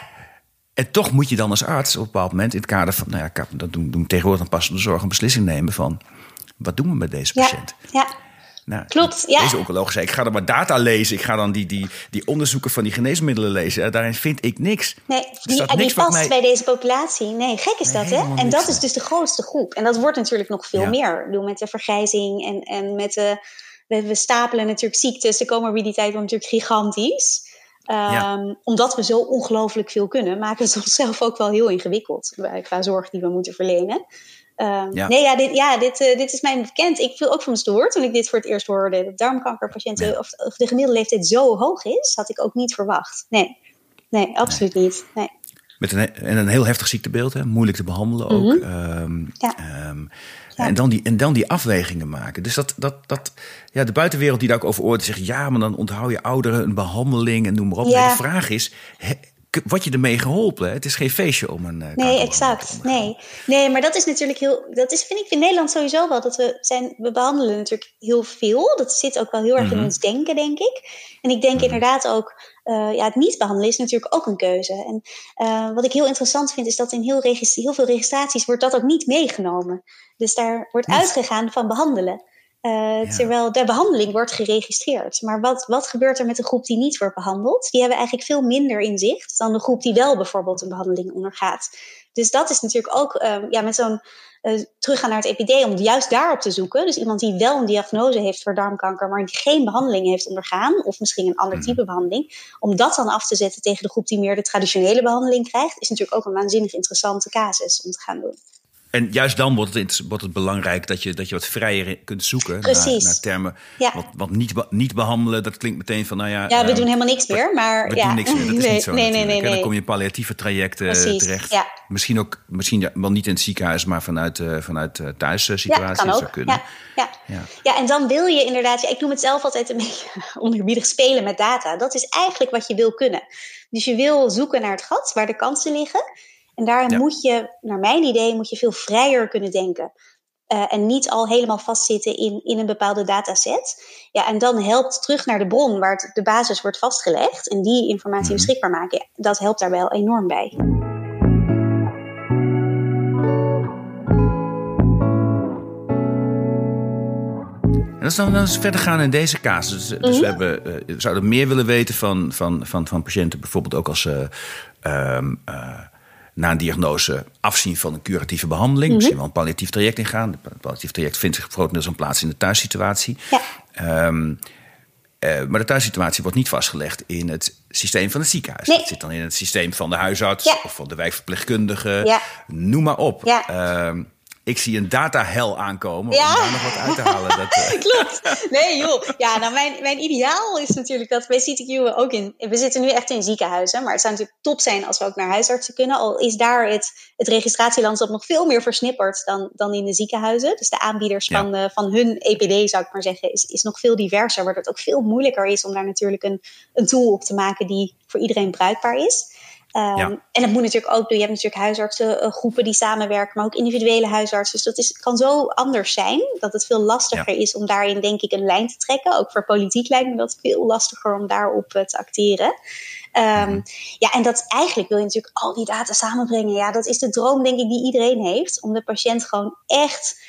En toch moet je dan als arts op een bepaald moment in het kader van, nou ja, dat doen, doen tegenwoordig een passende zorg een beslissing nemen van wat doen we met deze patiënt? Ja. Nou, Klopt, ja. Deze oncoloog zei, ik ga er maar data lezen. Ik ga dan die, die, die onderzoeken van die geneesmiddelen lezen. Daarin vind ik niks. Nee, die, die past mij... bij deze populatie. Nee, gek is dat, hè? En dat is dus de grootste groep. En dat wordt natuurlijk nog veel meer. Doe met de vergrijzing en, en met de... We, we stapelen natuurlijk ziektes. De comorbiditeit wordt natuurlijk gigantisch. Um, Omdat we zo ongelooflijk veel kunnen, maken we het onszelf ook wel heel ingewikkeld qua zorg die we moeten verlenen. Um, Nee, ja, dit, ja dit, uh, dit is mij bekend. Ik viel ook van mijn stoel toen ik dit voor het eerst hoorde. Dat darmkankerpatiënten, of, of, de gemiddelde leeftijd zo hoog is, had ik ook niet verwacht. Nee, nee absoluut niet. Nee. Met een, en een heel heftig ziektebeeld, hè? moeilijk te behandelen ook. Mm -hmm. ja. Um, ja. En, dan die, en dan die afwegingen maken. Dus dat, dat, dat ja, de buitenwereld die daar ook over oordeelt, zegt ja, maar dan onthoud je ouderen een behandeling en noem maar op. Ja. de vraag is, word je ermee geholpen? Het is geen feestje om een. Uh, nee, exact. Nee. nee, maar dat is natuurlijk heel. Dat is, vind ik in Nederland sowieso wel. Dat we zijn. We behandelen natuurlijk heel veel. Dat zit ook wel heel erg in mhm. ons denken, denk ik. En ik denk mhm. inderdaad ook. Uh, ja, het niet behandelen is natuurlijk ook een keuze. En uh, wat ik heel interessant vind, is dat in heel, heel, veel registraties wordt dat ook niet meegenomen. Dus daar wordt uitgegaan van behandelen. Uh, Terwijl de behandeling wordt geregistreerd. Maar wat, wat gebeurt er met de groep die niet wordt behandeld? Die hebben eigenlijk veel minder inzicht dan de groep die wel bijvoorbeeld een behandeling ondergaat. Dus dat is natuurlijk ook uh, ja, met zo'n uh, teruggaan naar het EPD om juist daarop te zoeken. Dus iemand die wel een diagnose heeft voor darmkanker, maar die geen behandeling heeft ondergaan, of misschien een ander mhm. type behandeling, om dat dan af te zetten tegen de groep die meer de traditionele behandeling krijgt, is natuurlijk ook een waanzinnig interessante casus om te gaan doen. En juist dan wordt het, wordt het belangrijk dat je, dat je wat vrijer kunt zoeken naar, naar, termen. Ja. Wat, wat niet, niet behandelen, dat klinkt meteen van, nou ja... Ja, we uh, doen helemaal niks meer, maar... We ja. doen niks meer, dat is nee, niet zo nee, nee, nee, nee, Dan kom je in palliatieve trajecten Precies, terecht. Ja. Misschien ook, misschien wel niet in het ziekenhuis, maar vanuit, uh, vanuit uh, thuissituaties. Ja, kan ook. Ja, ja. Ja. en dan wil je inderdaad... Ik noem het zelf altijd een beetje onerbiedig spelen met data. Dat is eigenlijk wat je wil kunnen. Dus je wil zoeken naar het gat, waar de kansen liggen... En daarin moet je, naar mijn idee, moet je veel vrijer kunnen denken. Uh, en niet al helemaal vastzitten in, in een bepaalde dataset. Ja, en dan helpt terug naar de bron waar het, de basis wordt vastgelegd. En die informatie mm beschikbaar maken. Dat helpt daar wel enorm bij. En als we dan eens verder gaan in deze casus. Dus, dus we, mhm. hebben, uh, we zouden meer willen weten van, van, van, van patiënten, bijvoorbeeld ook als ze. Uh, na een diagnose afzien van een curatieve behandeling. Mm Misschien wel een palliatief traject ingaan. Het palliatief traject vindt zich grotendeels een plaats in de thuissituatie. Ja. Um, uh, maar de thuissituatie wordt niet vastgelegd in het systeem van het ziekenhuis. Nee. Het zit dan in het systeem van de huisarts of van de wijkverpleegkundige. Ja. Noem maar op. Ja. Uh, ik zie een datahel aankomen ja. om daar nog wat uit te halen. Dat, uh... Klopt. Nee joh. Ja, nou mijn, mijn ideaal is natuurlijk dat bij CTQ ook in... We zitten nu echt in ziekenhuizen, maar het zou natuurlijk top zijn als we ook naar huisartsen kunnen. Al is daar het, het registratielandschap nog veel meer versnipperd dan, dan in de ziekenhuizen. Dus de aanbieders van, van hun EPD, zou ik maar zeggen, is, is nog veel diverser. Waardoor het ook veel moeilijker is om daar natuurlijk een, een tool op te maken die voor iedereen bruikbaar is. Um, En dat moet natuurlijk ook doen. Je hebt natuurlijk huisartsengroepen die samenwerken, maar ook individuele huisartsen. Dus dat is, kan zo anders zijn dat het veel lastiger is om daarin, denk ik, een lijn te trekken. Ook voor politiek lijkt me dat veel lastiger om daarop uh, te acteren. Um, Ja, en dat eigenlijk wil je natuurlijk al die data samenbrengen. Ja, dat is de droom, denk ik, die iedereen heeft. Om de patiënt gewoon echt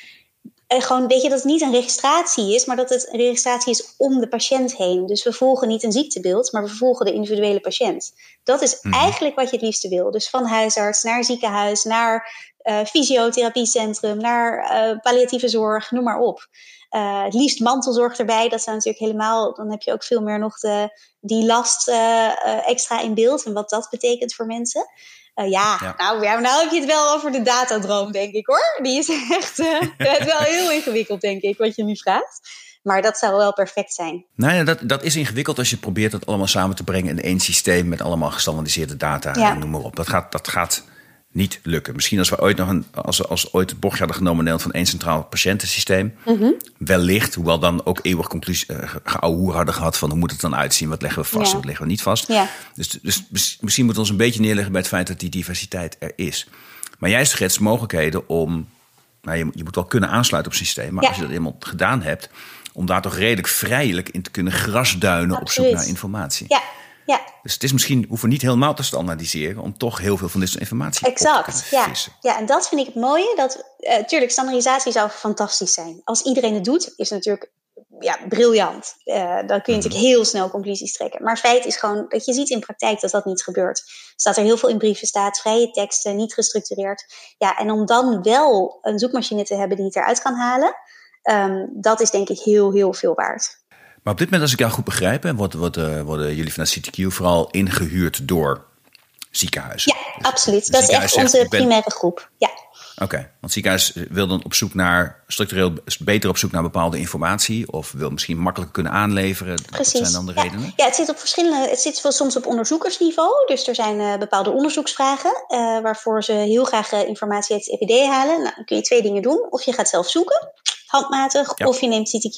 gewoon, weet je, dat het niet een registratie is, maar dat het een registratie is om de patiënt heen. Dus we volgen niet een ziektebeeld, maar we volgen de individuele patiënt. Dat is mhm. eigenlijk wat je het liefste wil. Dus van huisarts naar ziekenhuis, naar uh, fysiotherapiecentrum, naar uh, palliatieve zorg, noem maar op. Uh, het liefst mantelzorg erbij. Dat zou natuurlijk helemaal. Dan heb je ook veel meer nog de, die last uh, extra in beeld. En wat dat betekent voor mensen. Uh, ja, Nou, ja, nou heb je het wel over de datadroom, denk ik hoor. Die is echt uh, wel heel ingewikkeld, denk ik, wat je nu vraagt. Maar dat zou wel perfect zijn. Nou ja, dat, dat is ingewikkeld als je probeert het allemaal samen te brengen in één systeem met allemaal gestandardiseerde data en noem maar op. Dat gaat, dat gaat niet lukken. Misschien als we ooit nog een, als we als ooit het bochtje hadden genomen Nederland van één centraal patiëntensysteem. Mm Wellicht, hoewel dan ook eeuwig conclusie uh, hadden gehad van hoe moet het dan uitzien, wat leggen we vast, wat leggen we niet vast. Ja. Dus, dus misschien moeten we ons een beetje neerleggen bij het feit dat die diversiteit er is. Maar jij schetst mogelijkheden om, nou, je, je moet wel kunnen aansluiten op het systeem, maar als je dat eenmaal gedaan hebt, om daar toch redelijk vrijelijk in te kunnen grasduinen op zoek naar informatie. Ja, ja. Dus het is misschien, hoeven niet helemaal te standaardiseren om toch heel veel van deze informatie exact, te ja. vissen. Ja, en dat vind ik het mooie. Dat, uh, tuurlijk, standaardisatie zou fantastisch zijn. Als iedereen het doet, is het natuurlijk ja, briljant. Uh, dan kun je Mhm. natuurlijk heel snel conclusies trekken. Maar feit is gewoon dat je ziet in praktijk dat dat niet gebeurt. Staat er heel veel in brieven staat, vrije teksten, niet gestructureerd. Ja, en om dan wel een zoekmachine te hebben die het eruit kan halen, um, dat is denk ik heel, heel veel waard. Maar op dit moment, als ik jou goed begrijp, worden, worden, worden jullie vanuit CTQ vooral ingehuurd door ziekenhuizen. Ja, dus absoluut. Dat is echt onze ben... primaire groep. Ja. Oké, okay. want het ziekenhuis wil dan op zoek naar, structureel beter op zoek naar bepaalde informatie. Of wil misschien makkelijker kunnen aanleveren. Precies. Wat zijn dan de ja. redenen? Ja, het zit op verschillende. Het zit soms op onderzoekersniveau. Dus er zijn uh, bepaalde onderzoeksvragen. Uh, waarvoor ze heel graag uh, informatie uit het EPD halen. Nou, dan kun je twee dingen doen. Of je gaat zelf zoeken, handmatig. Ja. Of je neemt CTQ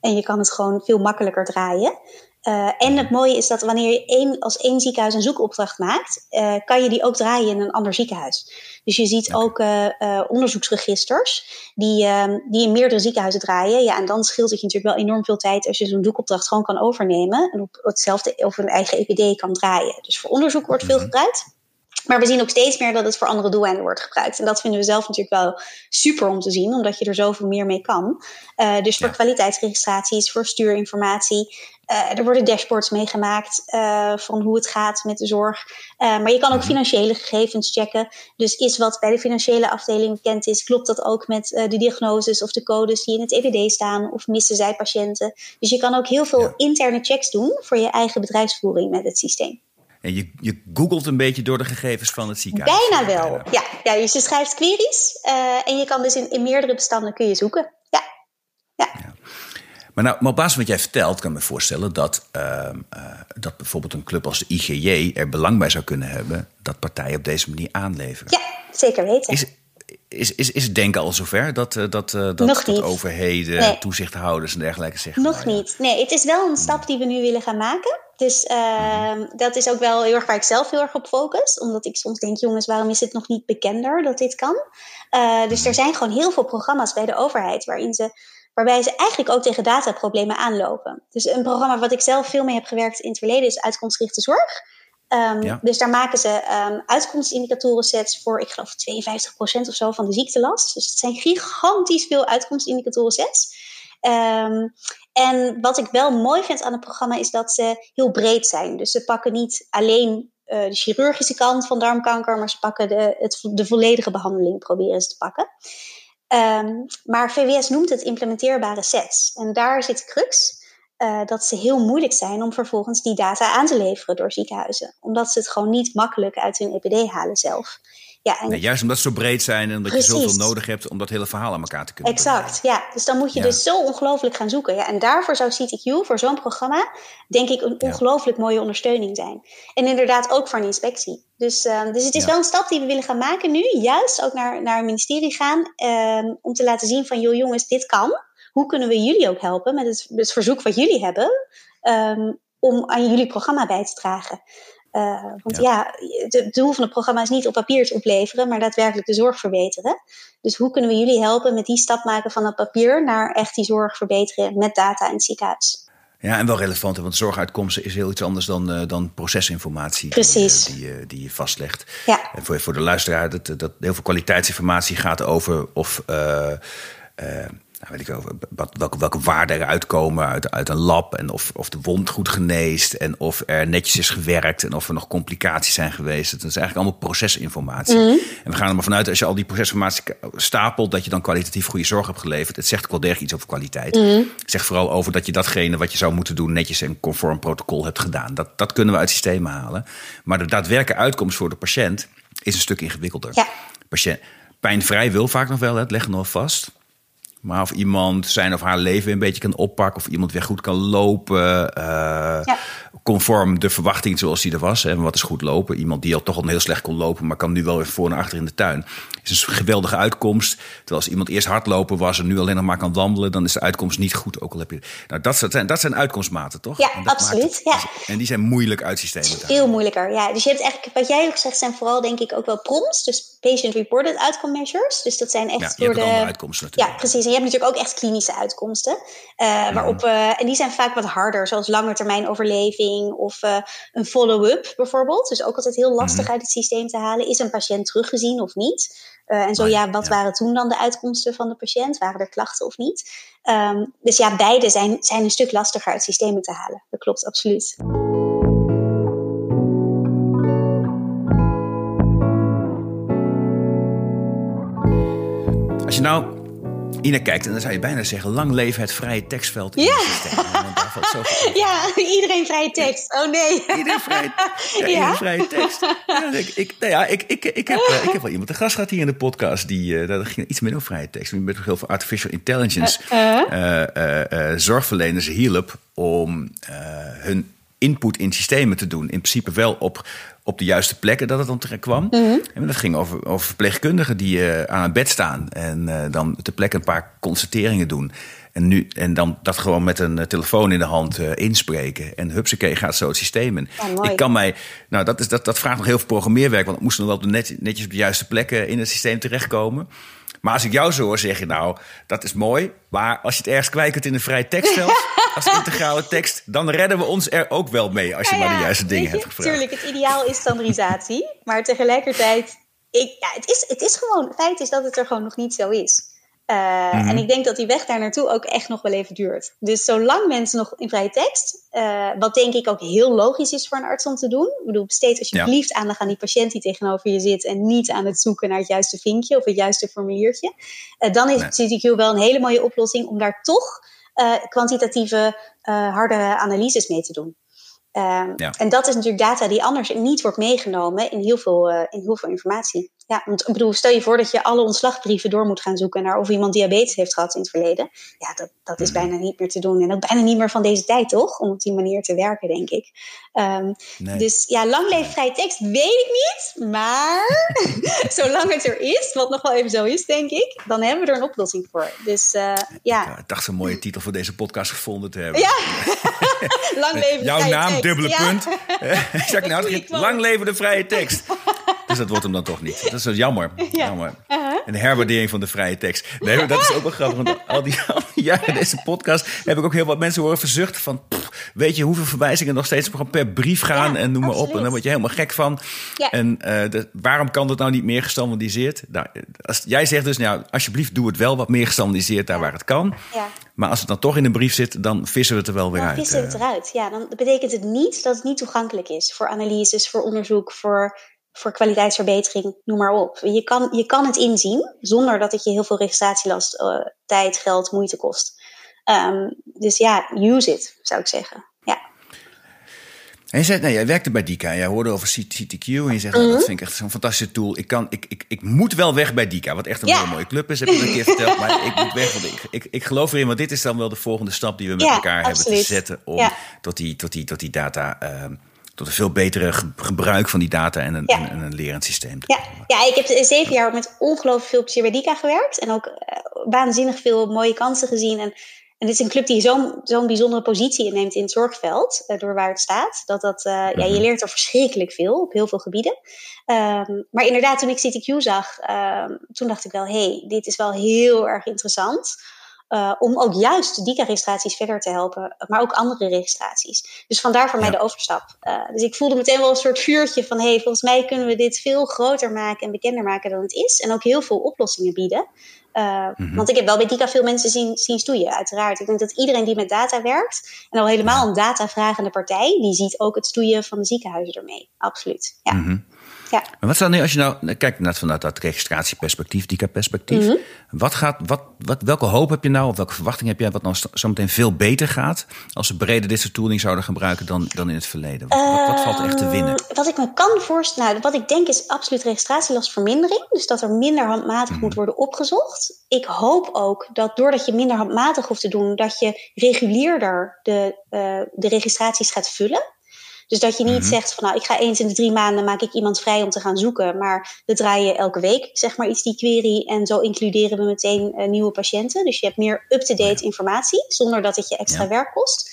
en je kan het gewoon veel makkelijker draaien. Uh, en het mooie is dat wanneer je één, als één ziekenhuis een zoekopdracht maakt, uh, kan je die ook draaien in een ander ziekenhuis. Dus je ziet okay. ook uh, onderzoeksregisters die, die in meerdere ziekenhuizen draaien. Ja, en dan scheelt het je natuurlijk wel enorm veel tijd als je zo'n zoekopdracht gewoon kan overnemen en op hetzelfde of een eigen EPD kan draaien. Dus voor onderzoek wordt veel gebruikt. Maar we zien ook steeds meer dat het voor andere doeleinden wordt gebruikt. En dat vinden we zelf natuurlijk wel super om te zien, omdat je er zoveel meer mee kan. Uh, dus voor ja. kwaliteitsregistraties, voor stuurinformatie. Uh, er worden dashboards meegemaakt uh, van hoe het gaat met de zorg. maar je kan ook financiële gegevens checken. Dus is wat bij de financiële afdeling bekend is, klopt dat ook met de diagnoses of de codes die in het EPD staan? Of missen zij patiënten? Dus je kan ook heel veel ja. interne checks doen voor je eigen bedrijfsvoering met het systeem. En je, je googelt een beetje door de gegevens van het ziekenhuis. Bijna wel, ja. ja dus je schrijft queries uh, en je kan dus in, in meerdere bestanden kun je zoeken. Ja. ja. ja. Maar, nou, maar op basis van wat jij vertelt, kan ik me voorstellen dat, uh, uh, dat bijvoorbeeld een club als de IGJ er belang bij zou kunnen hebben dat partijen op deze manier aanleveren. Ja, zeker weten. Is, is, is, is het denken al zover dat, uh, dat, uh, dat, Nog dat overheden, nee. toezichthouders en dergelijke zeggen? Nog nou, ja. niet. Nee, het is wel een stap die we nu willen gaan maken. Dus uh, mm. dat is ook wel heel erg waar ik zelf heel erg op focus. Omdat ik soms denk, jongens, waarom is het nog niet bekender dat dit kan? Uh, dus er zijn gewoon heel veel programma's bij de overheid waarin ze, waarbij ze eigenlijk ook tegen dataproblemen aanlopen. Dus een programma wat ik zelf veel mee heb gewerkt in het verleden is uitkomstgerichte zorg. Um, ja. Dus daar maken ze um, uitkomstindicatoren sets voor, ik geloof 52% of zo van de ziektelast. Dus het zijn gigantisch veel uitkomstindicatoren sets. Um, en wat ik wel mooi vind aan het programma is dat ze heel breed zijn. Dus ze pakken niet alleen uh, de chirurgische kant van darmkanker, maar ze pakken de, het, de volledige behandeling, proberen ze te pakken. Um, maar VWS noemt het implementeerbare sets. En daar zit crux. Uh, dat ze heel moeilijk zijn om vervolgens die data aan te leveren door ziekenhuizen. Omdat ze het gewoon niet makkelijk uit hun EPD halen zelf. Ja, en nee, juist omdat ze zo breed zijn en omdat precies. je zoveel nodig hebt om dat hele verhaal aan elkaar te kunnen Exact, brengen. ja. Dus dan moet je ja. dus zo ongelooflijk gaan zoeken. Ja, en daarvoor zou CTQ, voor zo'n programma, denk ik een ongelooflijk mooie ondersteuning zijn. En inderdaad ook voor een inspectie. Dus, uh, dus het is ja. wel een stap die we willen gaan maken nu. Juist ook naar, naar het ministerie gaan. Uh, om te laten zien van, joh jongens, dit kan. Hoe kunnen we jullie ook helpen met het, het verzoek wat jullie hebben... Um, om aan jullie programma bij te dragen. Uh, want ja, ja het doel van het programma is niet op papier te opleveren, maar daadwerkelijk de zorg verbeteren. Dus hoe kunnen we jullie helpen met die stap maken van het papier naar echt die zorg verbeteren met data in het ziekenhuis? Ja, en wel relevant, want zorguitkomsten is heel iets anders dan, uh, dan procesinformatie Precies. Die, die, die je vastlegt. Ja. En voor, voor de luisteraar, dat, dat heel veel kwaliteitsinformatie gaat over of. Uh, nou, weet ik wel, wat, welke, welke waarden eruit komen uit, uit een lab. En of, of de wond goed geneest. En of er netjes is gewerkt. En of er nog complicaties zijn geweest. Dat is eigenlijk allemaal procesinformatie. Mhm. En we gaan er maar vanuit, als je al die procesinformatie stapelt, dat je dan kwalitatief goede zorg hebt geleverd. Het zegt ook wel degelijk iets over kwaliteit. Mm. Het zegt vooral over dat je datgene wat je zou moeten doen, netjes en conform protocol hebt gedaan. Dat, dat kunnen we uit systemen halen. Maar de daadwerkelijke uitkomst voor de patiënt is een stuk ingewikkelder. Ja. Patiënt, pijnvrij wil vaak nog wel, het leggen nog vast. Maar of iemand zijn of haar leven een beetje kan oppakken. Of iemand weer goed kan lopen. Uh, ja. Conform de verwachting zoals die er was. En wat is goed lopen? Iemand die al toch al heel slecht kon lopen. Maar kan nu wel weer voor en achter in de tuin. Is een geweldige uitkomst. Terwijl als iemand eerst hardlopen was. En nu alleen nog maar kan wandelen. Dan is de uitkomst niet goed. Ook al heb je. Nou, dat zijn, dat zijn uitkomstmaten toch? Ja, absoluut. Het, ja. En die zijn moeilijk uit systemen. Veel moeilijker. Ja. Dus je hebt eigenlijk. Wat jij ook zegt zijn vooral denk ik ook wel PROMS. Dus Patient Reported Outcome Measures. Dus dat zijn echt ja, door de. uitkomsten natuurlijk. Ja, precies. En je hebt natuurlijk ook echt klinische uitkomsten. Uh, waarop, uh, en die zijn vaak wat harder, zoals langetermijnoverleving of uh, een follow-up bijvoorbeeld. Dus ook altijd heel lastig mm. uit het systeem te halen. Is een patiënt teruggezien of niet? en zo ja, wat waren toen dan de uitkomsten van de patiënt? Waren er klachten of niet? Um, dus ja, beide zijn, zijn een stuk lastiger uit systemen te halen. Dat klopt, absoluut. Als je nou Ine kijkt en dan zou je bijna zeggen: lang leven het vrije tekstveld. In ja. ja, iedereen vrije tekst. Oh nee. Iedereen vrije, ja, ja? vrije tekst. Ja, ik, ik, nou ja, ik, ik, ik, heb, uh, ik heb wel iemand te gast gehad hier in de podcast. Die, uh, dat ging iets meer over vrije tekst. Met heel veel artificial intelligence. Uh, zorgverleners hielp om hun input in systemen te doen. In principe wel op op de juiste plekken dat het dan terecht kwam. Mm En dat ging over, over verpleegkundigen die uh, aan het bed staan en uh, dan ter plekke een paar constateringen doen. En, nu, en dan dat gewoon met een uh, telefoon in de hand inspreken. En hupsakee gaat zo het systeem in. Ja, ik kan mij, nou dat, is, dat, dat vraagt nog heel veel programmeerwerk, want het moest nog wel net, netjes op de juiste plekken in het systeem terechtkomen. Maar als ik jou zo hoor, zeg je nou, dat is mooi. Maar als je het ergens kwijt kunt in een vrij tekstveld, als integrale tekst, dan redden we ons er ook wel mee als je ja, maar de juiste dingen hebt gevraagd. Tuurlijk, het ideaal is standaardisatie. maar tegelijkertijd, ik, ja, het, is, het is gewoon, het feit is dat het er gewoon nog niet zo is. Uh, mm-hmm. En ik denk dat die weg daar naartoe ook echt nog wel even duurt. Dus zolang mensen nog in vrije tekst, uh, wat denk ik ook heel logisch is voor een arts om te doen. Ik bedoel, besteed alsjeblieft ja. aandacht aan die patiënt die tegenover je zit en niet aan het zoeken naar het juiste vinkje of het juiste formuliertje. Uh, dan is nee. CTQ wel een hele mooie oplossing om daar toch kwantitatieve harde analyses mee te doen. Um, ja. En dat is natuurlijk data die anders niet wordt meegenomen in heel veel, in heel veel informatie. Ja, want ik bedoel, stel je voor dat je alle ontslagbrieven door moet gaan zoeken naar of iemand diabetes heeft gehad in het verleden. Ja, dat, dat is bijna niet meer te doen. En ook bijna niet meer van deze tijd, toch? Om op die manier te werken, denk ik. Um, nee. Dus ja, lang leef vrij tekst, weet ik niet. Maar zolang het er is, wat nog wel even zo is, denk ik, dan hebben we er een oplossing voor. Dus uh, ja. Ik dacht een mooie titel voor deze podcast gevonden te hebben. Ja, lang leven Jouw naam, tekst. dubbele ja. punt. Nou, lang leven de vrije tekst. Dus dat wordt hem dan toch niet. Dat is dus jammer. Ja. jammer. Uh -huh. En de herwaardering van de vrije tekst. Nee, maar dat is ook wel grappig. Want al die, al die jaren deze podcast heb ik ook heel wat mensen horen verzuchten van... Pff, weet je hoeveel verwijzingen nog steeds per brief gaan en noem maar absoluut. op. En daar word je helemaal gek van. En uh, de, waarom kan dat nou niet meer gestandardiseerd? Nou, als, jij zegt dus, nou, alsjeblieft doe het wel wat meer gestandardiseerd daar waar het kan. Maar als het dan toch in een brief zit, dan vissen we het er wel weer dan uit. Dan vissen we het eruit, ja. Dan betekent het niet dat het niet toegankelijk is voor analyses, voor onderzoek, voor voor kwaliteitsverbetering, noem maar op. Je kan, je kan het inzien zonder dat het je heel veel registratielast, uh, tijd, geld, moeite kost. Um, dus ja, use it, zou ik zeggen. Ja. En je zei, nou, jij werkte bij Dika, jij hoorde over CTQ en je zegt, mm -hmm. dat vind ik echt zo'n fantastische tool. Ik, kan, ik, ik, ik moet wel weg bij Dika, wat echt een ja. hele mooie club is, heb je een keer verteld. Maar ik moet weg, want ik, ik, ik geloof erin, want dit is dan wel de volgende stap die we met ja, elkaar absoluut. hebben te zetten om ja. tot, die, tot, die, tot die data... Uh, tot een veel betere ge gebruik van die data en een, ja. en een lerend systeem. Ja. ja, ik heb zeven jaar met ongelooflijk veel plezier bij Dika gewerkt. En ook uh, waanzinnig veel mooie kansen gezien. En, en dit is een club die zo'n zo'n bijzondere positie inneemt in het zorgveld, uh, door waar het staat. Dat dat, uh, -hmm. ja, je leert er verschrikkelijk veel op heel veel gebieden. Um, maar inderdaad, toen ik CTQ zag, um, toen dacht ik wel, hé, hey, dit is wel heel erg interessant. Uh, om ook juist DICA-registraties verder te helpen, maar ook andere registraties. Dus vandaar voor mij de overstap. Uh, dus ik voelde meteen wel een soort vuurtje van: hé, hey, volgens mij kunnen we dit veel groter maken en bekender maken dan het is. En ook heel veel oplossingen bieden. Uh, mm -hmm. Want ik heb wel bij DICA veel mensen zien, zien stoeien, uiteraard. Ik denk dat iedereen die met data werkt, en al helemaal een datavragende partij, die ziet ook het stoeien van de ziekenhuizen ermee. Absoluut. Ja. Mm -hmm. Ja. Maar wat staat nu als je nou kijkt naar vanuit dat registratieperspectief, DICA-perspectief? Mm -hmm. wat gaat, wat, wat, welke hoop heb je nou, of welke verwachting heb jij, wat nou zometeen veel beter gaat als we breder dit soort tooling zouden gebruiken dan, dan in het verleden? Wat, uh, wat, valt er echt te winnen? Wat ik me kan voorstellen, nou, wat ik denk is absoluut registratielastvermindering. Dus dat er minder handmatig mm -hmm. moet worden opgezocht. Ik hoop ook dat doordat je minder handmatig hoeft te doen, dat je regulierder de, uh, de registraties gaat vullen. Dus dat je niet mm-hmm. zegt van nou, ik ga eens in de drie maanden maak ik iemand vrij om te gaan zoeken. Maar we draaien elke week zeg maar iets die query. En zo includeren we meteen uh, nieuwe patiënten. Dus je hebt meer up-to-date informatie, zonder dat het je extra ja. werk kost.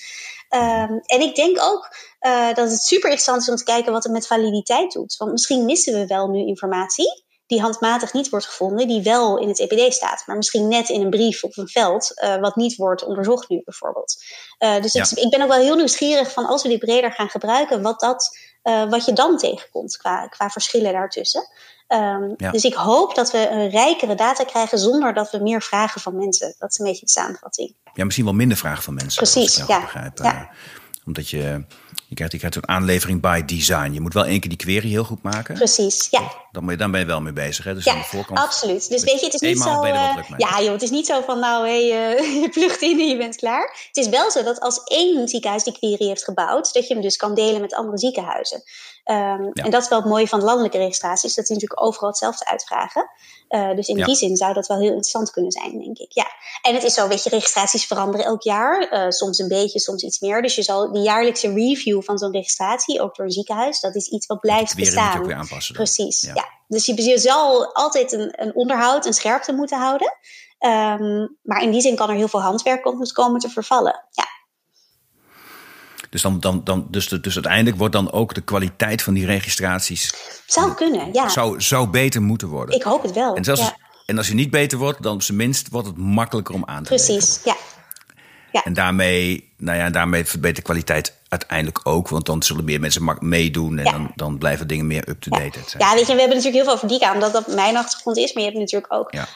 Um, en ik denk ook uh, dat het super interessant is om te kijken wat het met validiteit doet. Want misschien missen we wel nu informatie. Die handmatig niet wordt gevonden, die wel in het EPD staat, maar misschien net in een brief of een veld, uh, wat niet wordt onderzocht nu bijvoorbeeld. Uh, dus ik, ik, ben ook wel heel nieuwsgierig van als we die breder gaan gebruiken, wat, dat, uh, wat je dan tegenkomt qua, qua verschillen daartussen. Um, ja. Dus ik hoop dat we een rijkere data krijgen zonder dat we meer vragen van mensen. Dat is een beetje de samenvatting. Ja, misschien wel minder vragen van mensen. Precies, ja. Begrijp. ja. Omdat je je krijgt, je krijgt een aanlevering by design. Je moet wel één keer die query heel goed maken. Precies, ja. Dan ben je, dan ben je wel mee bezig. Hè? Dus ja, aan de voorkant, absoluut. Dus weet je, het is niet zo... Uh, ja, joh, het is niet zo van nou, hey, uh, je plucht in en je bent klaar. Het is wel zo dat als één ziekenhuis die query heeft gebouwd... dat je hem dus kan delen met andere ziekenhuizen. Um, ja. En dat is wel het mooie van landelijke registraties. Dat die natuurlijk overal hetzelfde uitvragen. Uh, dus in ja. die zin zou dat wel heel interessant kunnen zijn, denk ik. Ja. En het is zo, weet je, registraties veranderen elk jaar. Uh, soms een beetje, soms iets meer. Dus je zal die jaarlijkse review van zo'n registratie, ook door een ziekenhuis, dat is iets wat blijft weer bestaan. Moet je ook weer aanpassen. Dan. Precies, ja. ja. Dus je, je zal altijd een, een onderhoud, een scherpte moeten houden. Um, maar in die zin kan er heel veel handwerk komen te vervallen. Ja. Dus, dan, dan, dan, dus, de, dus uiteindelijk wordt dan ook de kwaliteit van die registraties. Zou kunnen, ja. Zou, zou beter moeten worden. Ik hoop het wel. En, zelfs, ja. en als je niet beter wordt, dan op zijn minst wordt het makkelijker om aan te Precies, ja. ja. En daarmee, nou ja, daarmee verbetert de kwaliteit uiteindelijk ook. Want dan zullen meer mensen meedoen en ja. dan, dan blijven dingen meer up-to-date. Ja. ja, weet je, we hebben natuurlijk heel veel over DICA, omdat dat mijn achtergrond is. Maar je hebt natuurlijk ook ja.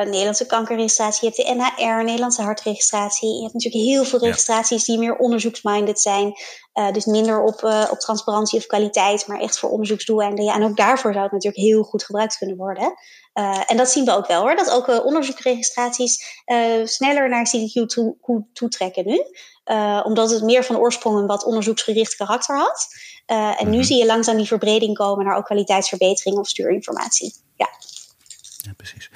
uh, Nederlandse kankerregistratie, je hebt de NHR, Nederlandse hartregistratie. Je hebt natuurlijk heel veel registraties die meer onderzoeksminded zijn. Uh, dus minder op, uh, op transparantie of kwaliteit, maar echt voor onderzoeksdoeleinden. Ja, en ook daarvoor zou het natuurlijk heel goed gebruikt kunnen worden. Uh, en dat zien we ook wel hoor, dat ook onderzoeksregistraties sneller naar CDQ toe, toetrekken nu. Uh, omdat het meer van oorsprong een wat onderzoeksgericht karakter had. Uh, en nu zie je langzaam die verbreding komen naar ook kwaliteitsverbetering of stuurinformatie. Ja, ja precies.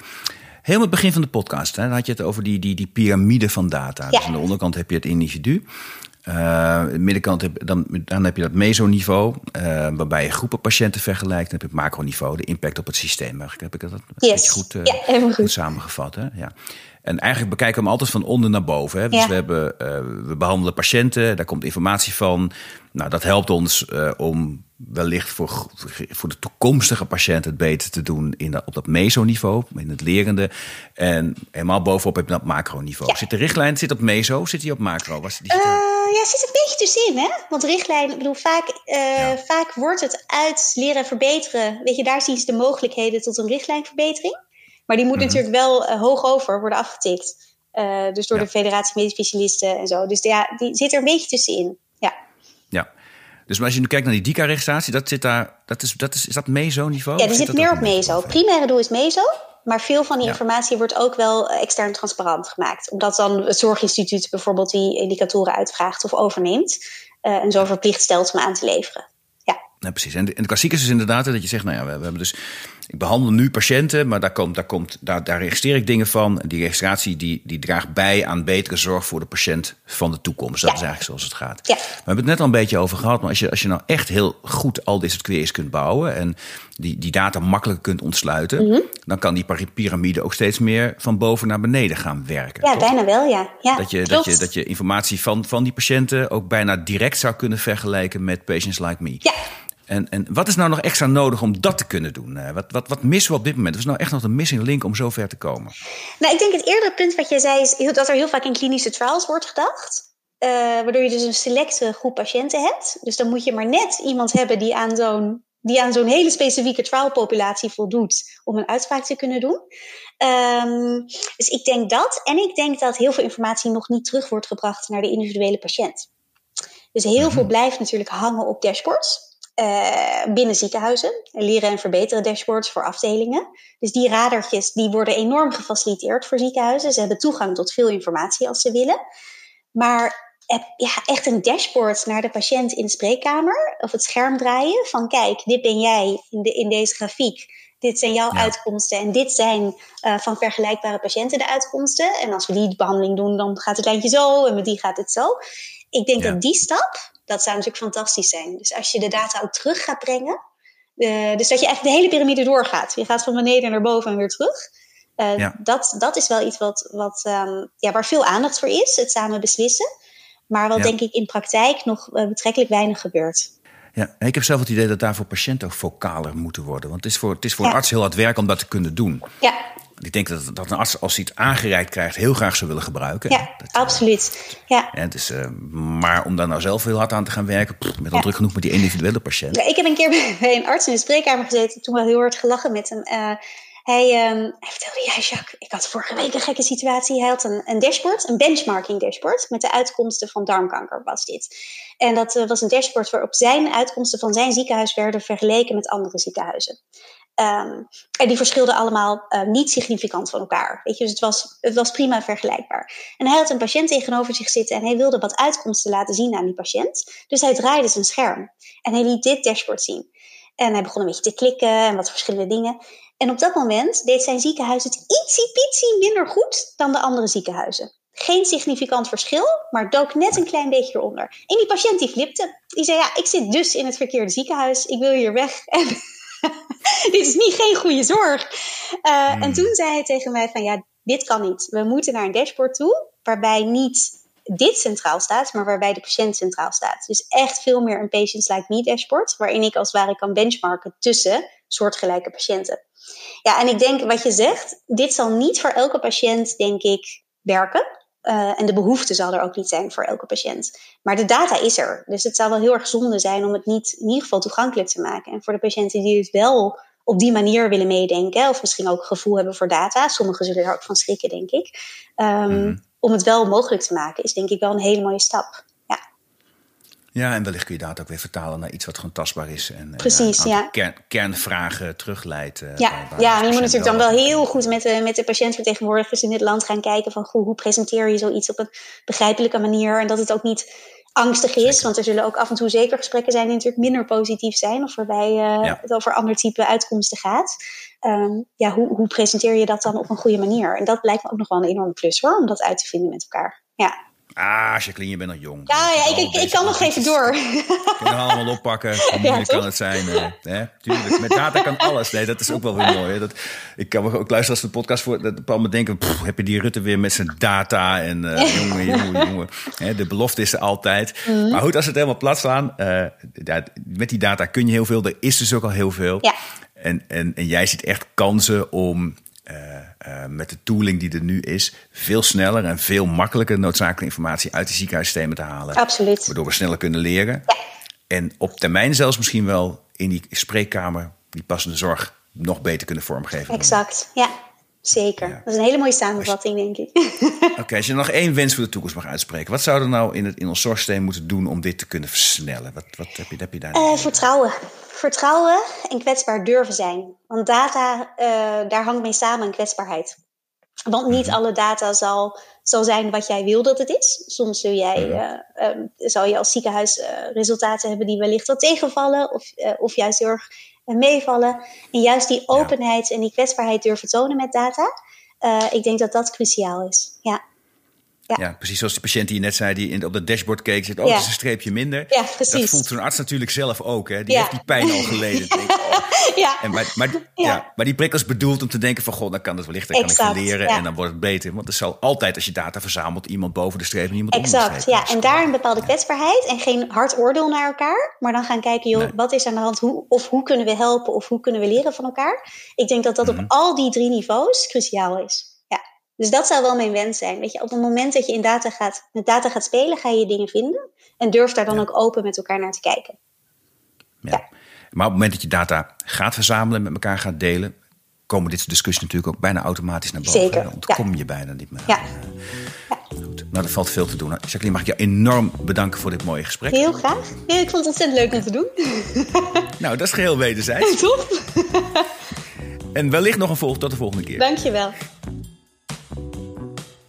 Helemaal het begin van de podcast hè, dan had je het over die, die, die piramide van data. Ja. Dus aan de onderkant heb je het individu. Uh, de middenkant heb, dan, dan heb je dat mesoniveau, uh, waarbij je groepen patiënten vergelijkt. Dan heb je het macroniveau, de impact op het systeem. Heb ik dat een yes. beetje goed, uh, ja, goed. goed samengevat? Hè? Ja. En eigenlijk bekijken we hem altijd van onder naar boven. Hè? Dus ja. we, hebben, uh, we behandelen patiënten, daar komt informatie van. Nou, dat helpt ons uh, om wellicht voor, voor de toekomstige patiënt het beter te doen in op dat mesoniveau, in het lerende. En helemaal bovenop heb je dat macroniveau. Ja. Zit de richtlijn zit op meso, zit die op macro? Was die uh, ja, zit een beetje tussenin, hè? Want richtlijn, ik bedoel, vaak, ja. vaak wordt het uit leren verbeteren. Weet je, daar zien ze de mogelijkheden tot een richtlijnverbetering. Maar die moet mm-hmm. natuurlijk wel uh, hoog over worden afgetikt. Uh, dus door ja. de Federatie Medisch Specialisten en zo. Dus ja, die zit er een beetje tussenin. Ja. Ja. Dus als je nu kijkt naar die DICA-registratie, dat zit daar, dat is, dat is, is dat meso-niveau? Ja, die zit meer op meso. Of, primaire doel is meso. Maar veel van die ja. informatie wordt ook wel extern transparant gemaakt. Omdat dan het Zorginstituut bijvoorbeeld die indicatoren uitvraagt of overneemt. Uh, en zo verplicht stelt om aan te leveren. Ja, ja precies. En de, en de klassiek is dus inderdaad dat je zegt, nou ja, we, we hebben dus ik behandel nu patiënten, maar daar, komt, daar, komt, daar, daar registreer ik dingen van. Die registratie die, die draagt bij aan betere zorg voor de patiënt van de toekomst. Dat ja. is eigenlijk zoals het gaat. Ja. We hebben het net al een beetje over gehad. Maar als je, als je nou echt heel goed al dit soort queries kunt bouwen... en die, die data makkelijk kunt ontsluiten... Mhm. dan kan die piramide ook steeds meer van boven naar beneden gaan werken. Ja, toch? bijna wel, ja. ja dat, je, dat, je, dat je informatie van, van die patiënten ook bijna direct zou kunnen vergelijken met patients like me. Ja. En, en wat is nou nog extra nodig om dat te kunnen doen? Uh, wat, wat, wat missen we op dit moment? Wat is nou echt nog een missing link om zover te komen? Nou, ik denk het eerdere punt wat jij zei is dat er heel vaak in klinische trials wordt gedacht. Uh, waardoor je dus een selecte groep patiënten hebt. Dus dan moet je maar net iemand hebben die aan zo'n die aan zo'n hele specifieke trialpopulatie voldoet om een uitspraak te kunnen doen. Um, dus ik denk dat. En ik denk dat heel veel informatie nog niet terug wordt gebracht naar de individuele patiënt. Dus heel mm-hmm. veel blijft natuurlijk hangen op dashboards. Uh, binnen ziekenhuizen. Leren en verbeteren dashboards voor afdelingen. Dus die radertjes die worden enorm gefaciliteerd voor ziekenhuizen. Ze hebben toegang tot veel informatie als ze willen. Maar ja, echt een dashboard naar de patiënt in de spreekkamer of het scherm draaien van kijk, dit ben jij in, de, in deze grafiek. Dit zijn jouw ja. uitkomsten en dit zijn uh, van vergelijkbare patiënten de uitkomsten. En als we die behandeling doen, dan gaat het lijntje zo en met die gaat het zo. Ik denk ja. dat die stap, dat zou natuurlijk fantastisch zijn. Dus als je de data ook terug gaat brengen. Uh, dus dat je eigenlijk de hele piramide doorgaat. Je gaat van beneden naar boven en weer terug. Uh, ja. dat, dat is wel iets wat, wat, um, ja, waar veel aandacht voor is, het samen beslissen. Maar wat ja. denk ik in praktijk nog uh, betrekkelijk weinig gebeurt. Ja, ik heb zelf het idee dat daar voor patiënten ook vocaler moeten worden. Want het is voor, het is voor een arts heel hard werk om dat te kunnen doen. Ja. Ik denk dat, dat een arts, als hij het aangereikt krijgt, heel graag zou willen gebruiken. Ja, dat, absoluut. Ja. Ja, het is, uh, maar om daar nou zelf heel hard aan te gaan werken, pff, met al ja. druk genoeg met die individuele patiënt. Ja, ik heb een keer bij een arts in de spreekkamer gezeten, toen wel heel hard gelachen met hem. Uh, hij, um, hij vertelde, ja Jacques, ik had vorige week een gekke situatie. Hij had een, een dashboard, een benchmarking dashboard, met de uitkomsten van darmkanker was dit. En dat uh, was een dashboard waarop zijn uitkomsten van zijn ziekenhuis werden vergeleken met andere ziekenhuizen. Um, en die verschilden allemaal uh, niet significant van elkaar. Weet je, dus het was, het was prima vergelijkbaar. En hij had een patiënt tegenover zich zitten en hij wilde wat uitkomsten laten zien aan die patiënt. Dus hij draaide zijn scherm en hij liet dit dashboard zien. En hij begon een beetje te klikken en wat verschillende dingen. En op dat moment deed zijn ziekenhuis het ietsiepietsie minder goed dan de andere ziekenhuizen. Geen significant verschil, maar dook net een klein beetje eronder. En die patiënt die flipte. Die zei, ja, ik zit dus in het verkeerde ziekenhuis. Ik wil hier weg. dit is niet geen goede zorg. Uh, hmm. En toen zei hij tegen mij van, ja, dit kan niet. We moeten naar een dashboard toe, waarbij niet dit centraal staat, maar waarbij de patiënt centraal staat. Dus echt veel meer een Patients Like Me dashboard, waarin ik als het ware kan benchmarken tussen soortgelijke patiënten. Ja, en ik denk wat je zegt, dit zal niet voor elke patiënt, denk ik, werken. Uh, en de behoefte zal er ook niet zijn voor elke patiënt. Maar de data is er. Dus het zou wel heel erg zonde zijn om het niet in ieder geval toegankelijk te maken. En voor de patiënten die het wel op die manier willen meedenken, of misschien ook gevoel hebben voor data, sommigen zullen er ook van schrikken, denk ik. Um, mm. Om het wel mogelijk te maken, is denk ik wel een hele mooie stap. Ja, en wellicht kun je dat ook weer vertalen naar iets wat gewoon tastbaar is. En, Precies, en, ja. Kern, kernvragen terugleidt. Uh, ja, ja je moet natuurlijk dan wel heel goed met de, met de patiëntvertegenwoordigers in dit land gaan kijken van hoe, hoe presenteer je zoiets op een begrijpelijke manier. En dat het ook niet angstig is, Zeker. want er zullen ook af en toe zeker gesprekken zijn die natuurlijk minder positief zijn. Of waarbij uh, ja. het over ander type uitkomsten gaat. Um, ja, hoe, hoe presenteer je dat dan op een goede manier? En dat lijkt me ook nog wel een enorme plus hoor, om dat uit te vinden met elkaar. Ja. Ah, Jacqueline, je bent nog jong. Ja, ja ik, ik, ik kan nog even door. Kunnen we allemaal oppakken. Hoe moeilijk ja, kan het zijn? Hè? Tuurlijk. Met data kan alles. Nee, dat is ook wel weer mooi. Hè? Dat, ik kan ook luisteren als de podcast voor. Dat Paul me denken: pff, heb je die Rutte weer met zijn data? En uh, jongen, jongen, jongen. Hè, de belofte is er altijd. Mm. Maar goed, als het helemaal plat slaan. Uh, met die data kun je heel veel. Er is dus ook al heel veel. Ja. En, en, en jij ziet echt kansen om. Uh, uh, met de tooling die er nu is, veel sneller en veel makkelijker noodzakelijke informatie uit de ziekenhuissystemen te halen. Absoluut. Waardoor we sneller kunnen leren. Ja. En op termijn zelfs misschien wel in die spreekkamer die passende zorg nog beter kunnen vormgeven. Exact, ja. Zeker. Ja. Dat is een hele mooie samenvatting, je... denk ik. Oké, okay, als je nog één wens voor de toekomst mag uitspreken, wat zou er nou in, het, in ons zorgsysteem moeten doen om dit te kunnen versnellen? Wat, wat heb, je, heb je daar? Uh, vertrouwen. Vertrouwen en kwetsbaar durven zijn. Want data, uh, daar hangt mee samen een kwetsbaarheid. Want niet mm-hmm. alle data zal, zal zijn wat jij wil dat het is. Soms zul jij, mm-hmm. uh, um, zal je als ziekenhuis resultaten hebben die wellicht wat tegenvallen, of, of juist heel erg meevallen. En juist die openheid en die kwetsbaarheid durven tonen met data, ik denk dat dat cruciaal is. Ja. Ja. ja. precies zoals die patiënt die je net zei, die in, op dat dashboard keek, zit, oh, ja. is een streepje minder. Ja, precies. Dat voelt zo'n arts natuurlijk zelf ook, hè. Die ja. heeft die pijn al geleden. Denk, oh. ja. En maar, maar, ja. maar die prik is bedoeld om te denken van, god, dan kan het wellicht, dan exact. kan ik leren en dan wordt het beter. Want er zal altijd, als je data verzamelt, iemand boven de streep en iemand exact, onder de streep. ja. En daar een bepaalde kwetsbaarheid en geen hard oordeel naar elkaar, maar dan gaan kijken, joh, nee. wat is aan de hand, hoe, of hoe kunnen we helpen, of hoe kunnen we leren van elkaar. Ik denk dat dat mm -hmm. op al die drie niveaus cruciaal is. Dus dat zou wel mijn wens zijn. Weet je, op het moment dat je in data gaat, met data gaat spelen, ga je dingen vinden. En durf daar dan ja. ook open met elkaar naar te kijken. Ja. ja. Maar op het moment dat je data gaat verzamelen en met elkaar gaat delen, komen dit soort discussies natuurlijk ook bijna automatisch naar boven. Zeker. Dan ontkom je bijna niet meer. Ja. Goed. Nou, er valt veel te doen. Jacqueline, mag ik jou enorm bedanken voor dit mooie gesprek. Heel graag. Ja, ik vond het ontzettend leuk om te doen. nou, dat is geheel wederzijds. Top. en wellicht nog een volg tot de volgende keer. Dankjewel.